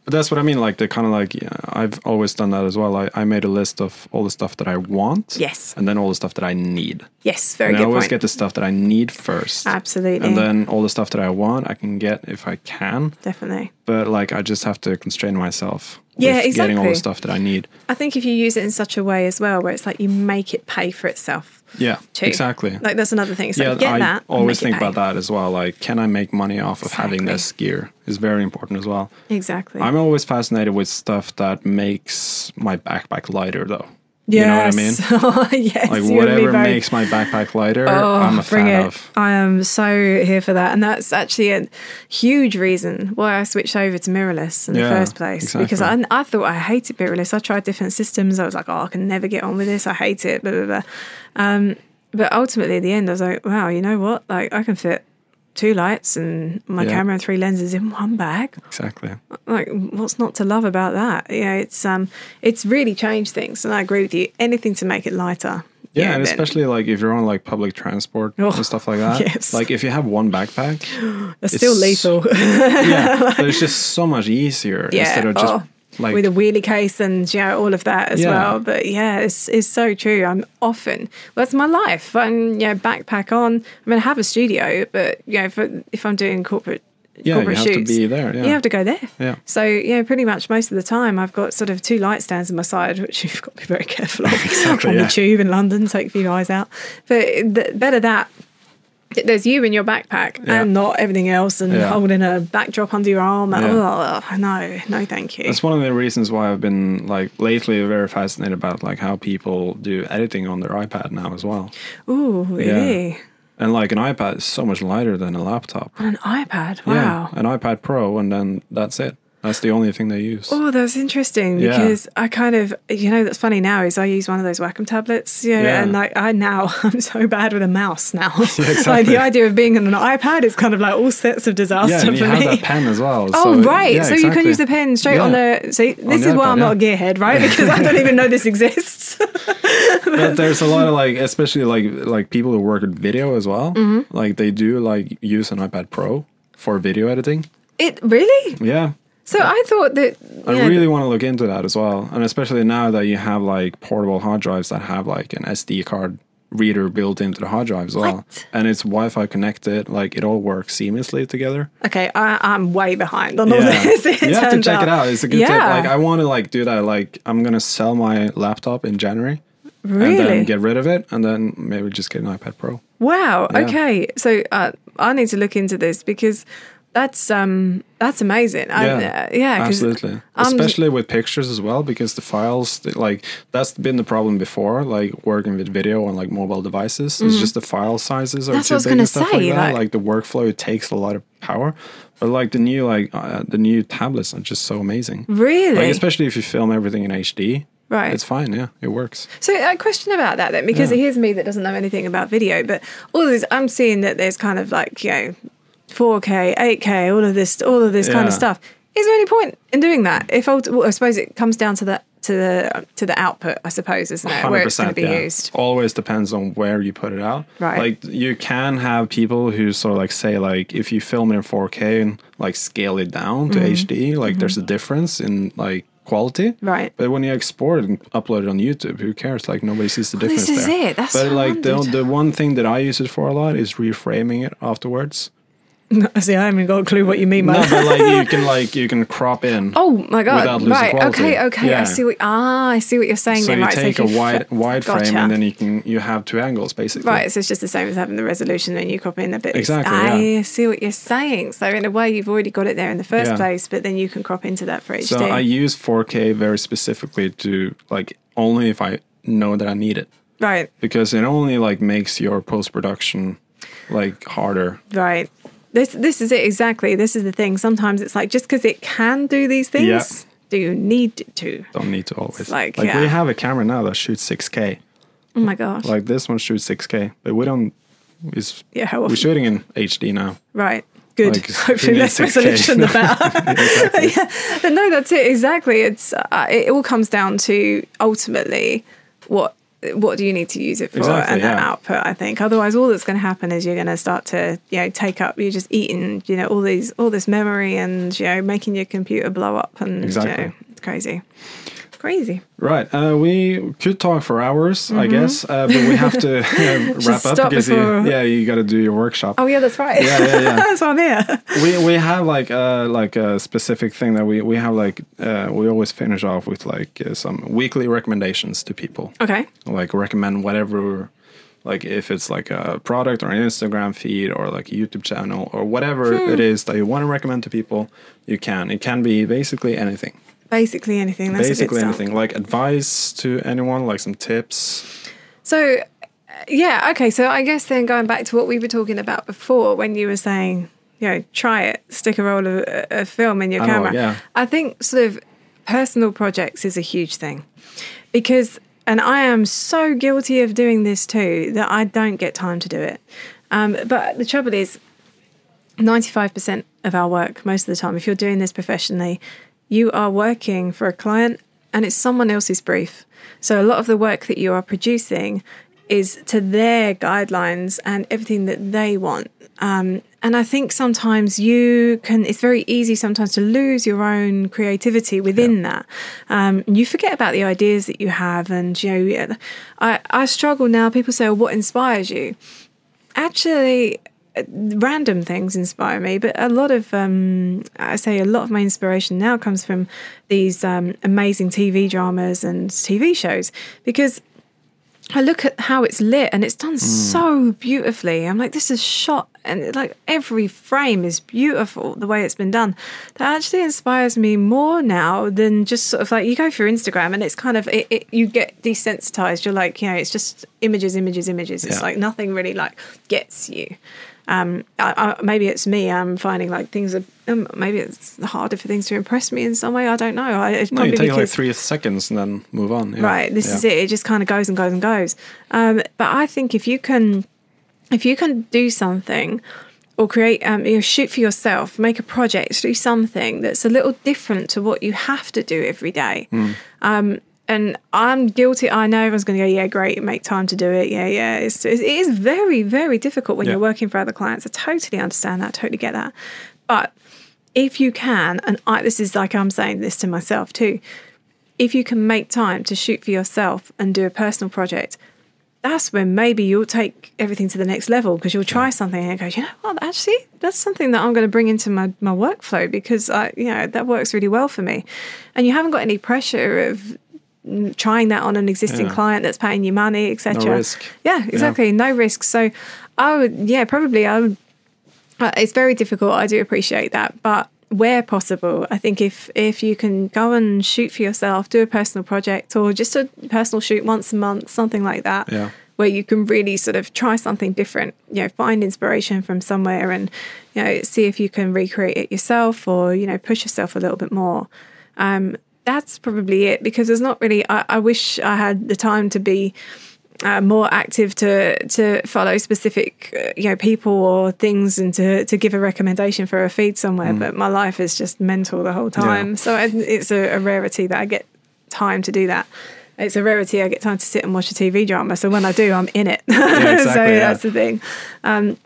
But that's what I mean. Like the kind of like yeah, I've always done that as well. I, I made a list of all the stuff that I want. Yes. And then all the stuff that I need. Yes, very and I always point. get the stuff that I need first. Absolutely. And then all the stuff that I want, I can get if I can. Definitely. But like I just have to constrain myself. Yeah, with Getting all the stuff that I need. I think if you use it in such a way as well, where it's like you make it pay for itself. Yeah. Too. Exactly. Like that's another thing. It's yeah, like get I that. always think about that as well. Like, can I make money off of having this gear? Is very important as well. Exactly. I'm always fascinated with stuff that makes my backpack lighter, though. You know what I mean? *laughs* yes. Like whatever makes my backpack lighter, Oh, I'm a fan it. of. I am so here for that. And that's actually a huge reason why I switched over to mirrorless in Yeah, the first place. Because I, exactly. I thought I hated mirrorless. I tried different systems. I was like, oh, I can never get on with this. I hate it. Blah, blah, blah. Um, but ultimately, at the end, I was like, wow, you know what? Like, I can fit two lights and my Yeah. camera and three lenses in one bag. Exactly. like what's not to love about that yeah it's um it's really changed things and i agree with you anything to make it lighter Yeah, and then- especially like if you're on like public transport Oh, and stuff like that. yes. Like if you have one backpack, *gasps* it's still lethal *laughs* yeah, *laughs* but it's just so much easier yeah instead of just oh, like with a wheelie case and you know all of that as Yeah. well but yeah it's, it's so true i'm often well, that's my life i'm you know backpack on i mean i have a studio but you know for, if i'm doing corporate yeah, you have to be there. Yeah, You have to go there. Yeah. So yeah, pretty much most of the time I've got sort of two light stands on my side, which *laughs* you've got to be very careful of Exactly, *laughs* on yeah. the tube in London. Take a few eyes out. But the, better that there's you in your backpack Yeah. and not everything else, and Yeah. holding a backdrop under your arm. Yeah. Oh no, no, thank you. That's one of the reasons why I've been like lately very fascinated about like how people do editing on their iPad now as well. Ooh, really? And like an iPad is so much lighter than a laptop. On an iPad? Yeah, Wow. an iPad Pro, and then that's it. That's the only thing they use. Oh, that's interesting Yeah. because I kind of, you know, that's funny now is I use one of those Wacom tablets, yeah, Yeah. and like I now *laughs* I'm so bad with a mouse now. *laughs* like exactly. the idea of being on an iPad is kind of like all sets of disaster yeah, for you have me. that pen as well. Oh so- right, yeah, so you can use the pen straight on Yeah. the. See, this is why iPad, I'm not a gearhead, right? *laughs* Because I don't even know this exists. but there's a lot of like especially like like people who work with video as well Mm-hmm. like they do like use an ipad pro for video editing it really? yeah So I thought that. i yeah, really want to look into that as well and especially now that you have like portable hard drives that have like an sd card reader built into the hard drive as well, What? and it's Wi-Fi connected. Like it all works seamlessly together. Okay, I, I'm way behind on all Yeah, this. it you have to check it out. It's a good tip. Like I want to like do that. Like I'm gonna sell my laptop in January. And Really? then get rid of it, and then maybe just get an iPad Pro. Wow. Yeah. Okay. So uh, I need to look into this because that's um that's amazing. Yeah, uh, yeah. absolutely. Especially with pictures as well, because the files, they- like that's been the problem before, like working with video on like mobile devices. It's just the file sizes are. That's too what I was big and stuff say, like that. like- Like the workflow, it takes a lot of power. But like the new, like uh, the new tablets are just so amazing. Really? Like especially if you film everything in HD, Right. It's fine. Yeah, it works. So a question about that then, because Yeah. here's me that doesn't know anything about video, but all this I'm seeing that there's kind of like you know, 4K, 8K, all of this, all of this kind of stuff. Is there any point in doing that? If well, I suppose it comes down to the to the to the output, I suppose, isn't it? Where it's going to be yeah. used. Always depends on where you put it out. Right. Like you can have people who sort of like say like if you film in 4K and like scale it down Mm-hmm. to HD, like there's a difference in like quality. Right. But when you export and upload it on YouTube, who cares? Like nobody sees the Well, this difference is there. it. That's but like the the one thing that I use it for a lot is reframing it afterwards. *laughs* See, I haven't got a clue what you mean by No, that. but like you can like you can crop in. *laughs* Oh my god! Right? quality. Okay, okay. I see what. Ah, I see what you're saying. So then, you right? take so a wide wide frame Gotcha. and then you can you have two angles basically. Right, so it's just the same as having the resolution and you copy in a bit. Exactly, I yeah. see what you're saying. So in a way, you've already got it there in the first Yeah. place, but then you can crop into that for HD. So I use 4K very specifically to like only if I know that I need it right, because it only like makes your post production like harder. right. This this is it exactly. This is the thing. Sometimes it's like just because it can do these things, Yeah. do you need to? Don't need to always like, we yeah. have a camera now that shoots 6K. Oh my gosh! Like this one shoots 6K, but we don't. Is yeah, how we're shooting in HD now. Right. Good. Like, *laughs* Hopefully, less resolution the better. yeah. But no, that's it. Exactly. It's uh, it all comes down to ultimately what what do you need to use it for Exactly, and that output. I think otherwise, all that's going to happen is you're going to start to you know take up. You're just eating you know all these all this memory and you know making your computer blow up and Exactly. you know it's crazy, crazy. Right. Uh, we could talk for hours, I guess, uh, but we have to *laughs* uh, wrap up because before- you, yeah, you got to do your workshop. Oh yeah, that's right. Yeah, yeah, yeah. *laughs* that's why I'm here. we we have like uh like a specific thing that we we have like uh we always finish off with like uh, some weekly recommendations to people Okay. like recommend whatever like if it's like a product or an instagram feed or like a youtube channel or whatever it is that you want to recommend to people you can it can be basically anything Basically anything. That's basically anything like advice to anyone like some tips So, uh, yeah, okay. So I guess then going back to what we were talking about before, when you were saying, you know, try it, stick a roll of a film in your camera. yeah. I think sort of personal projects is a huge thing because, and I am so guilty of doing this too that I don't get time to do it. Um, but the trouble is, 95% of our work, most of the time, if you're doing this professionally, you are working for a client and it's someone else's brief. So a lot of the work that you are producing is to their guidelines and everything that they want. Um, and I think sometimes you can, it's very easy sometimes to lose your own creativity within that. Um, you forget about the ideas that you have. And, you know, I, I struggle now. People say, well, what inspires you? actually random things inspire me but a lot of um, i say a lot of my inspiration now comes from these um, amazing tv dramas and tv shows because I look at how it's lit and it's done so beautifully. I'm like, this is shot and like every frame is beautiful the way it's been done. That actually inspires me more now than just sort of like you go through Instagram and it's kind of it, it you get desensitized. You're like, you know, it's just images, images, images. It's like nothing really like gets you. Um, I, I, maybe it's me. I'm finding like things are um, maybe it's harder for things to impress me in some way. I don't know. I, it's no you take like three seconds and then move on yeah. Right. This Yeah. is it. It just kind of goes and goes and goes. Um, but I think if you can, if you can do something or create, um, you know, shoot for yourself, make a project, do something that's a little different to what you have to do every day. Hmm. Um, and I'm guilty. I know everyone's going to go, yeah, great, make time to do it. Yeah, yeah. It's, it is very, very difficult when Yeah. you're working for other clients. I totally understand that. Totally get that. But if you can, and I, this is like I'm saying this to myself too, if you can make time to shoot for yourself and do a personal project, that's when maybe you'll take everything to the next level because you'll try something and go, you know what, actually, that's something that I'm going to bring into my, my workflow because I, you know, that works really well for me. And you haven't got any pressure of trying that on an existing Yeah. client that's paying you money, etc. risk. Yeah, exactly. No risk. So I would, yeah, probably I would. Uh, it's very difficult. I do appreciate that, but where possible, I think if if you can go and shoot for yourself, do a personal project or just a personal shoot once a month, something like that, Yeah. where you can really sort of try something different. You know, find inspiration from somewhere and you know see if you can recreate it yourself or you know push yourself a little bit more. Um, that's probably it because there's not really. I, I wish I had the time to be uh, more active to to follow specific uh, you know people or things and to to give a recommendation for a feed somewhere. But my life is just mental the whole time, Yeah. so I, it's a, a rarity that I get time to do that. It's a rarity I get time to sit and watch a TV drama. So when I do, I'm in it. *laughs* so exactly, yeah. that's the thing. Um,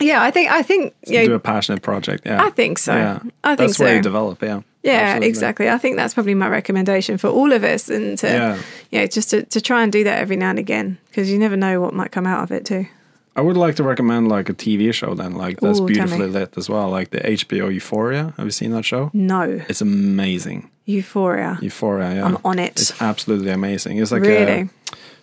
yeah, I think I think you know, Do a passionate project. Yeah. I think so. Yeah. I think That's where so. you develop. Yeah. Yeah, Absolutely. exactly. I think that's probably my recommendation for all of us, and to Yeah. yeah, just to, to try and do that every now and again because you never know what might come out of it too. I would like to recommend like a TV show then, like that's Ooh, beautifully lit as well, like the HBO Euphoria. Have you seen that show? No, It's amazing. Euphoria. Euphoria. Yeah. I'm on it. It's absolutely amazing. It's like Really? a,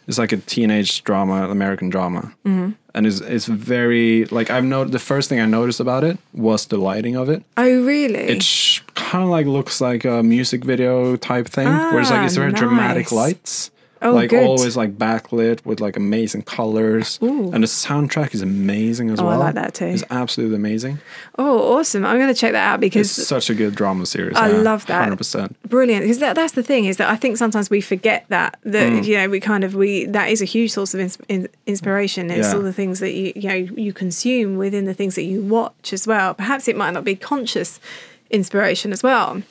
it's like a teenage drama, American drama, Mm-hmm. and it's it's very like I've noted the first thing I noticed about it was the lighting of it. Oh, really? It sh- kind of like looks like a music video type thing, where it's like Ah, it's very dramatic lights. Oh, like good. always like backlit with like amazing colors Ooh. and the soundtrack is amazing as Oh, I like that too. it's absolutely amazing oh, awesome! I'm going to check that out because it's such a good drama series I yeah, love that. 100% brilliant because that, that's the thing is that I think sometimes we forget that that Mm. you know we kind of we that is a huge source of ins- in, inspiration it's Yeah. all the things that you you know you consume within the things that you watch as well perhaps it might not be conscious inspiration as well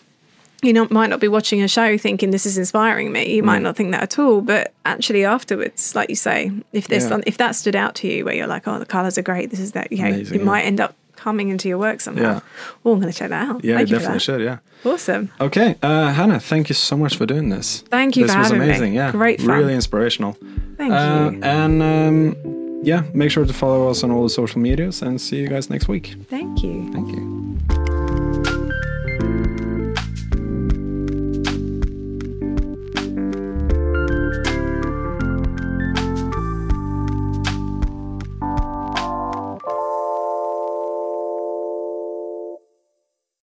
you know, might not be watching a show thinking this is inspiring me. You Mm. might not think that at all, but actually afterwards, like you say, if there's Yeah. some, if that stood out to you, where you're like, oh, the colors are great, this is that, you know, Amazing, it yeah. might end up coming into your work somehow. Yeah. Oh, I'm going to check that out. yeah Thank you definitely should yeah Awesome. okay uh, hannah thank you so much for doing this Thank you this was having me. amazing yeah Great fun. really inspirational Thank uh, you. and um, yeah make sure to follow us on all the social medias and see you guys next week Thank you. thank you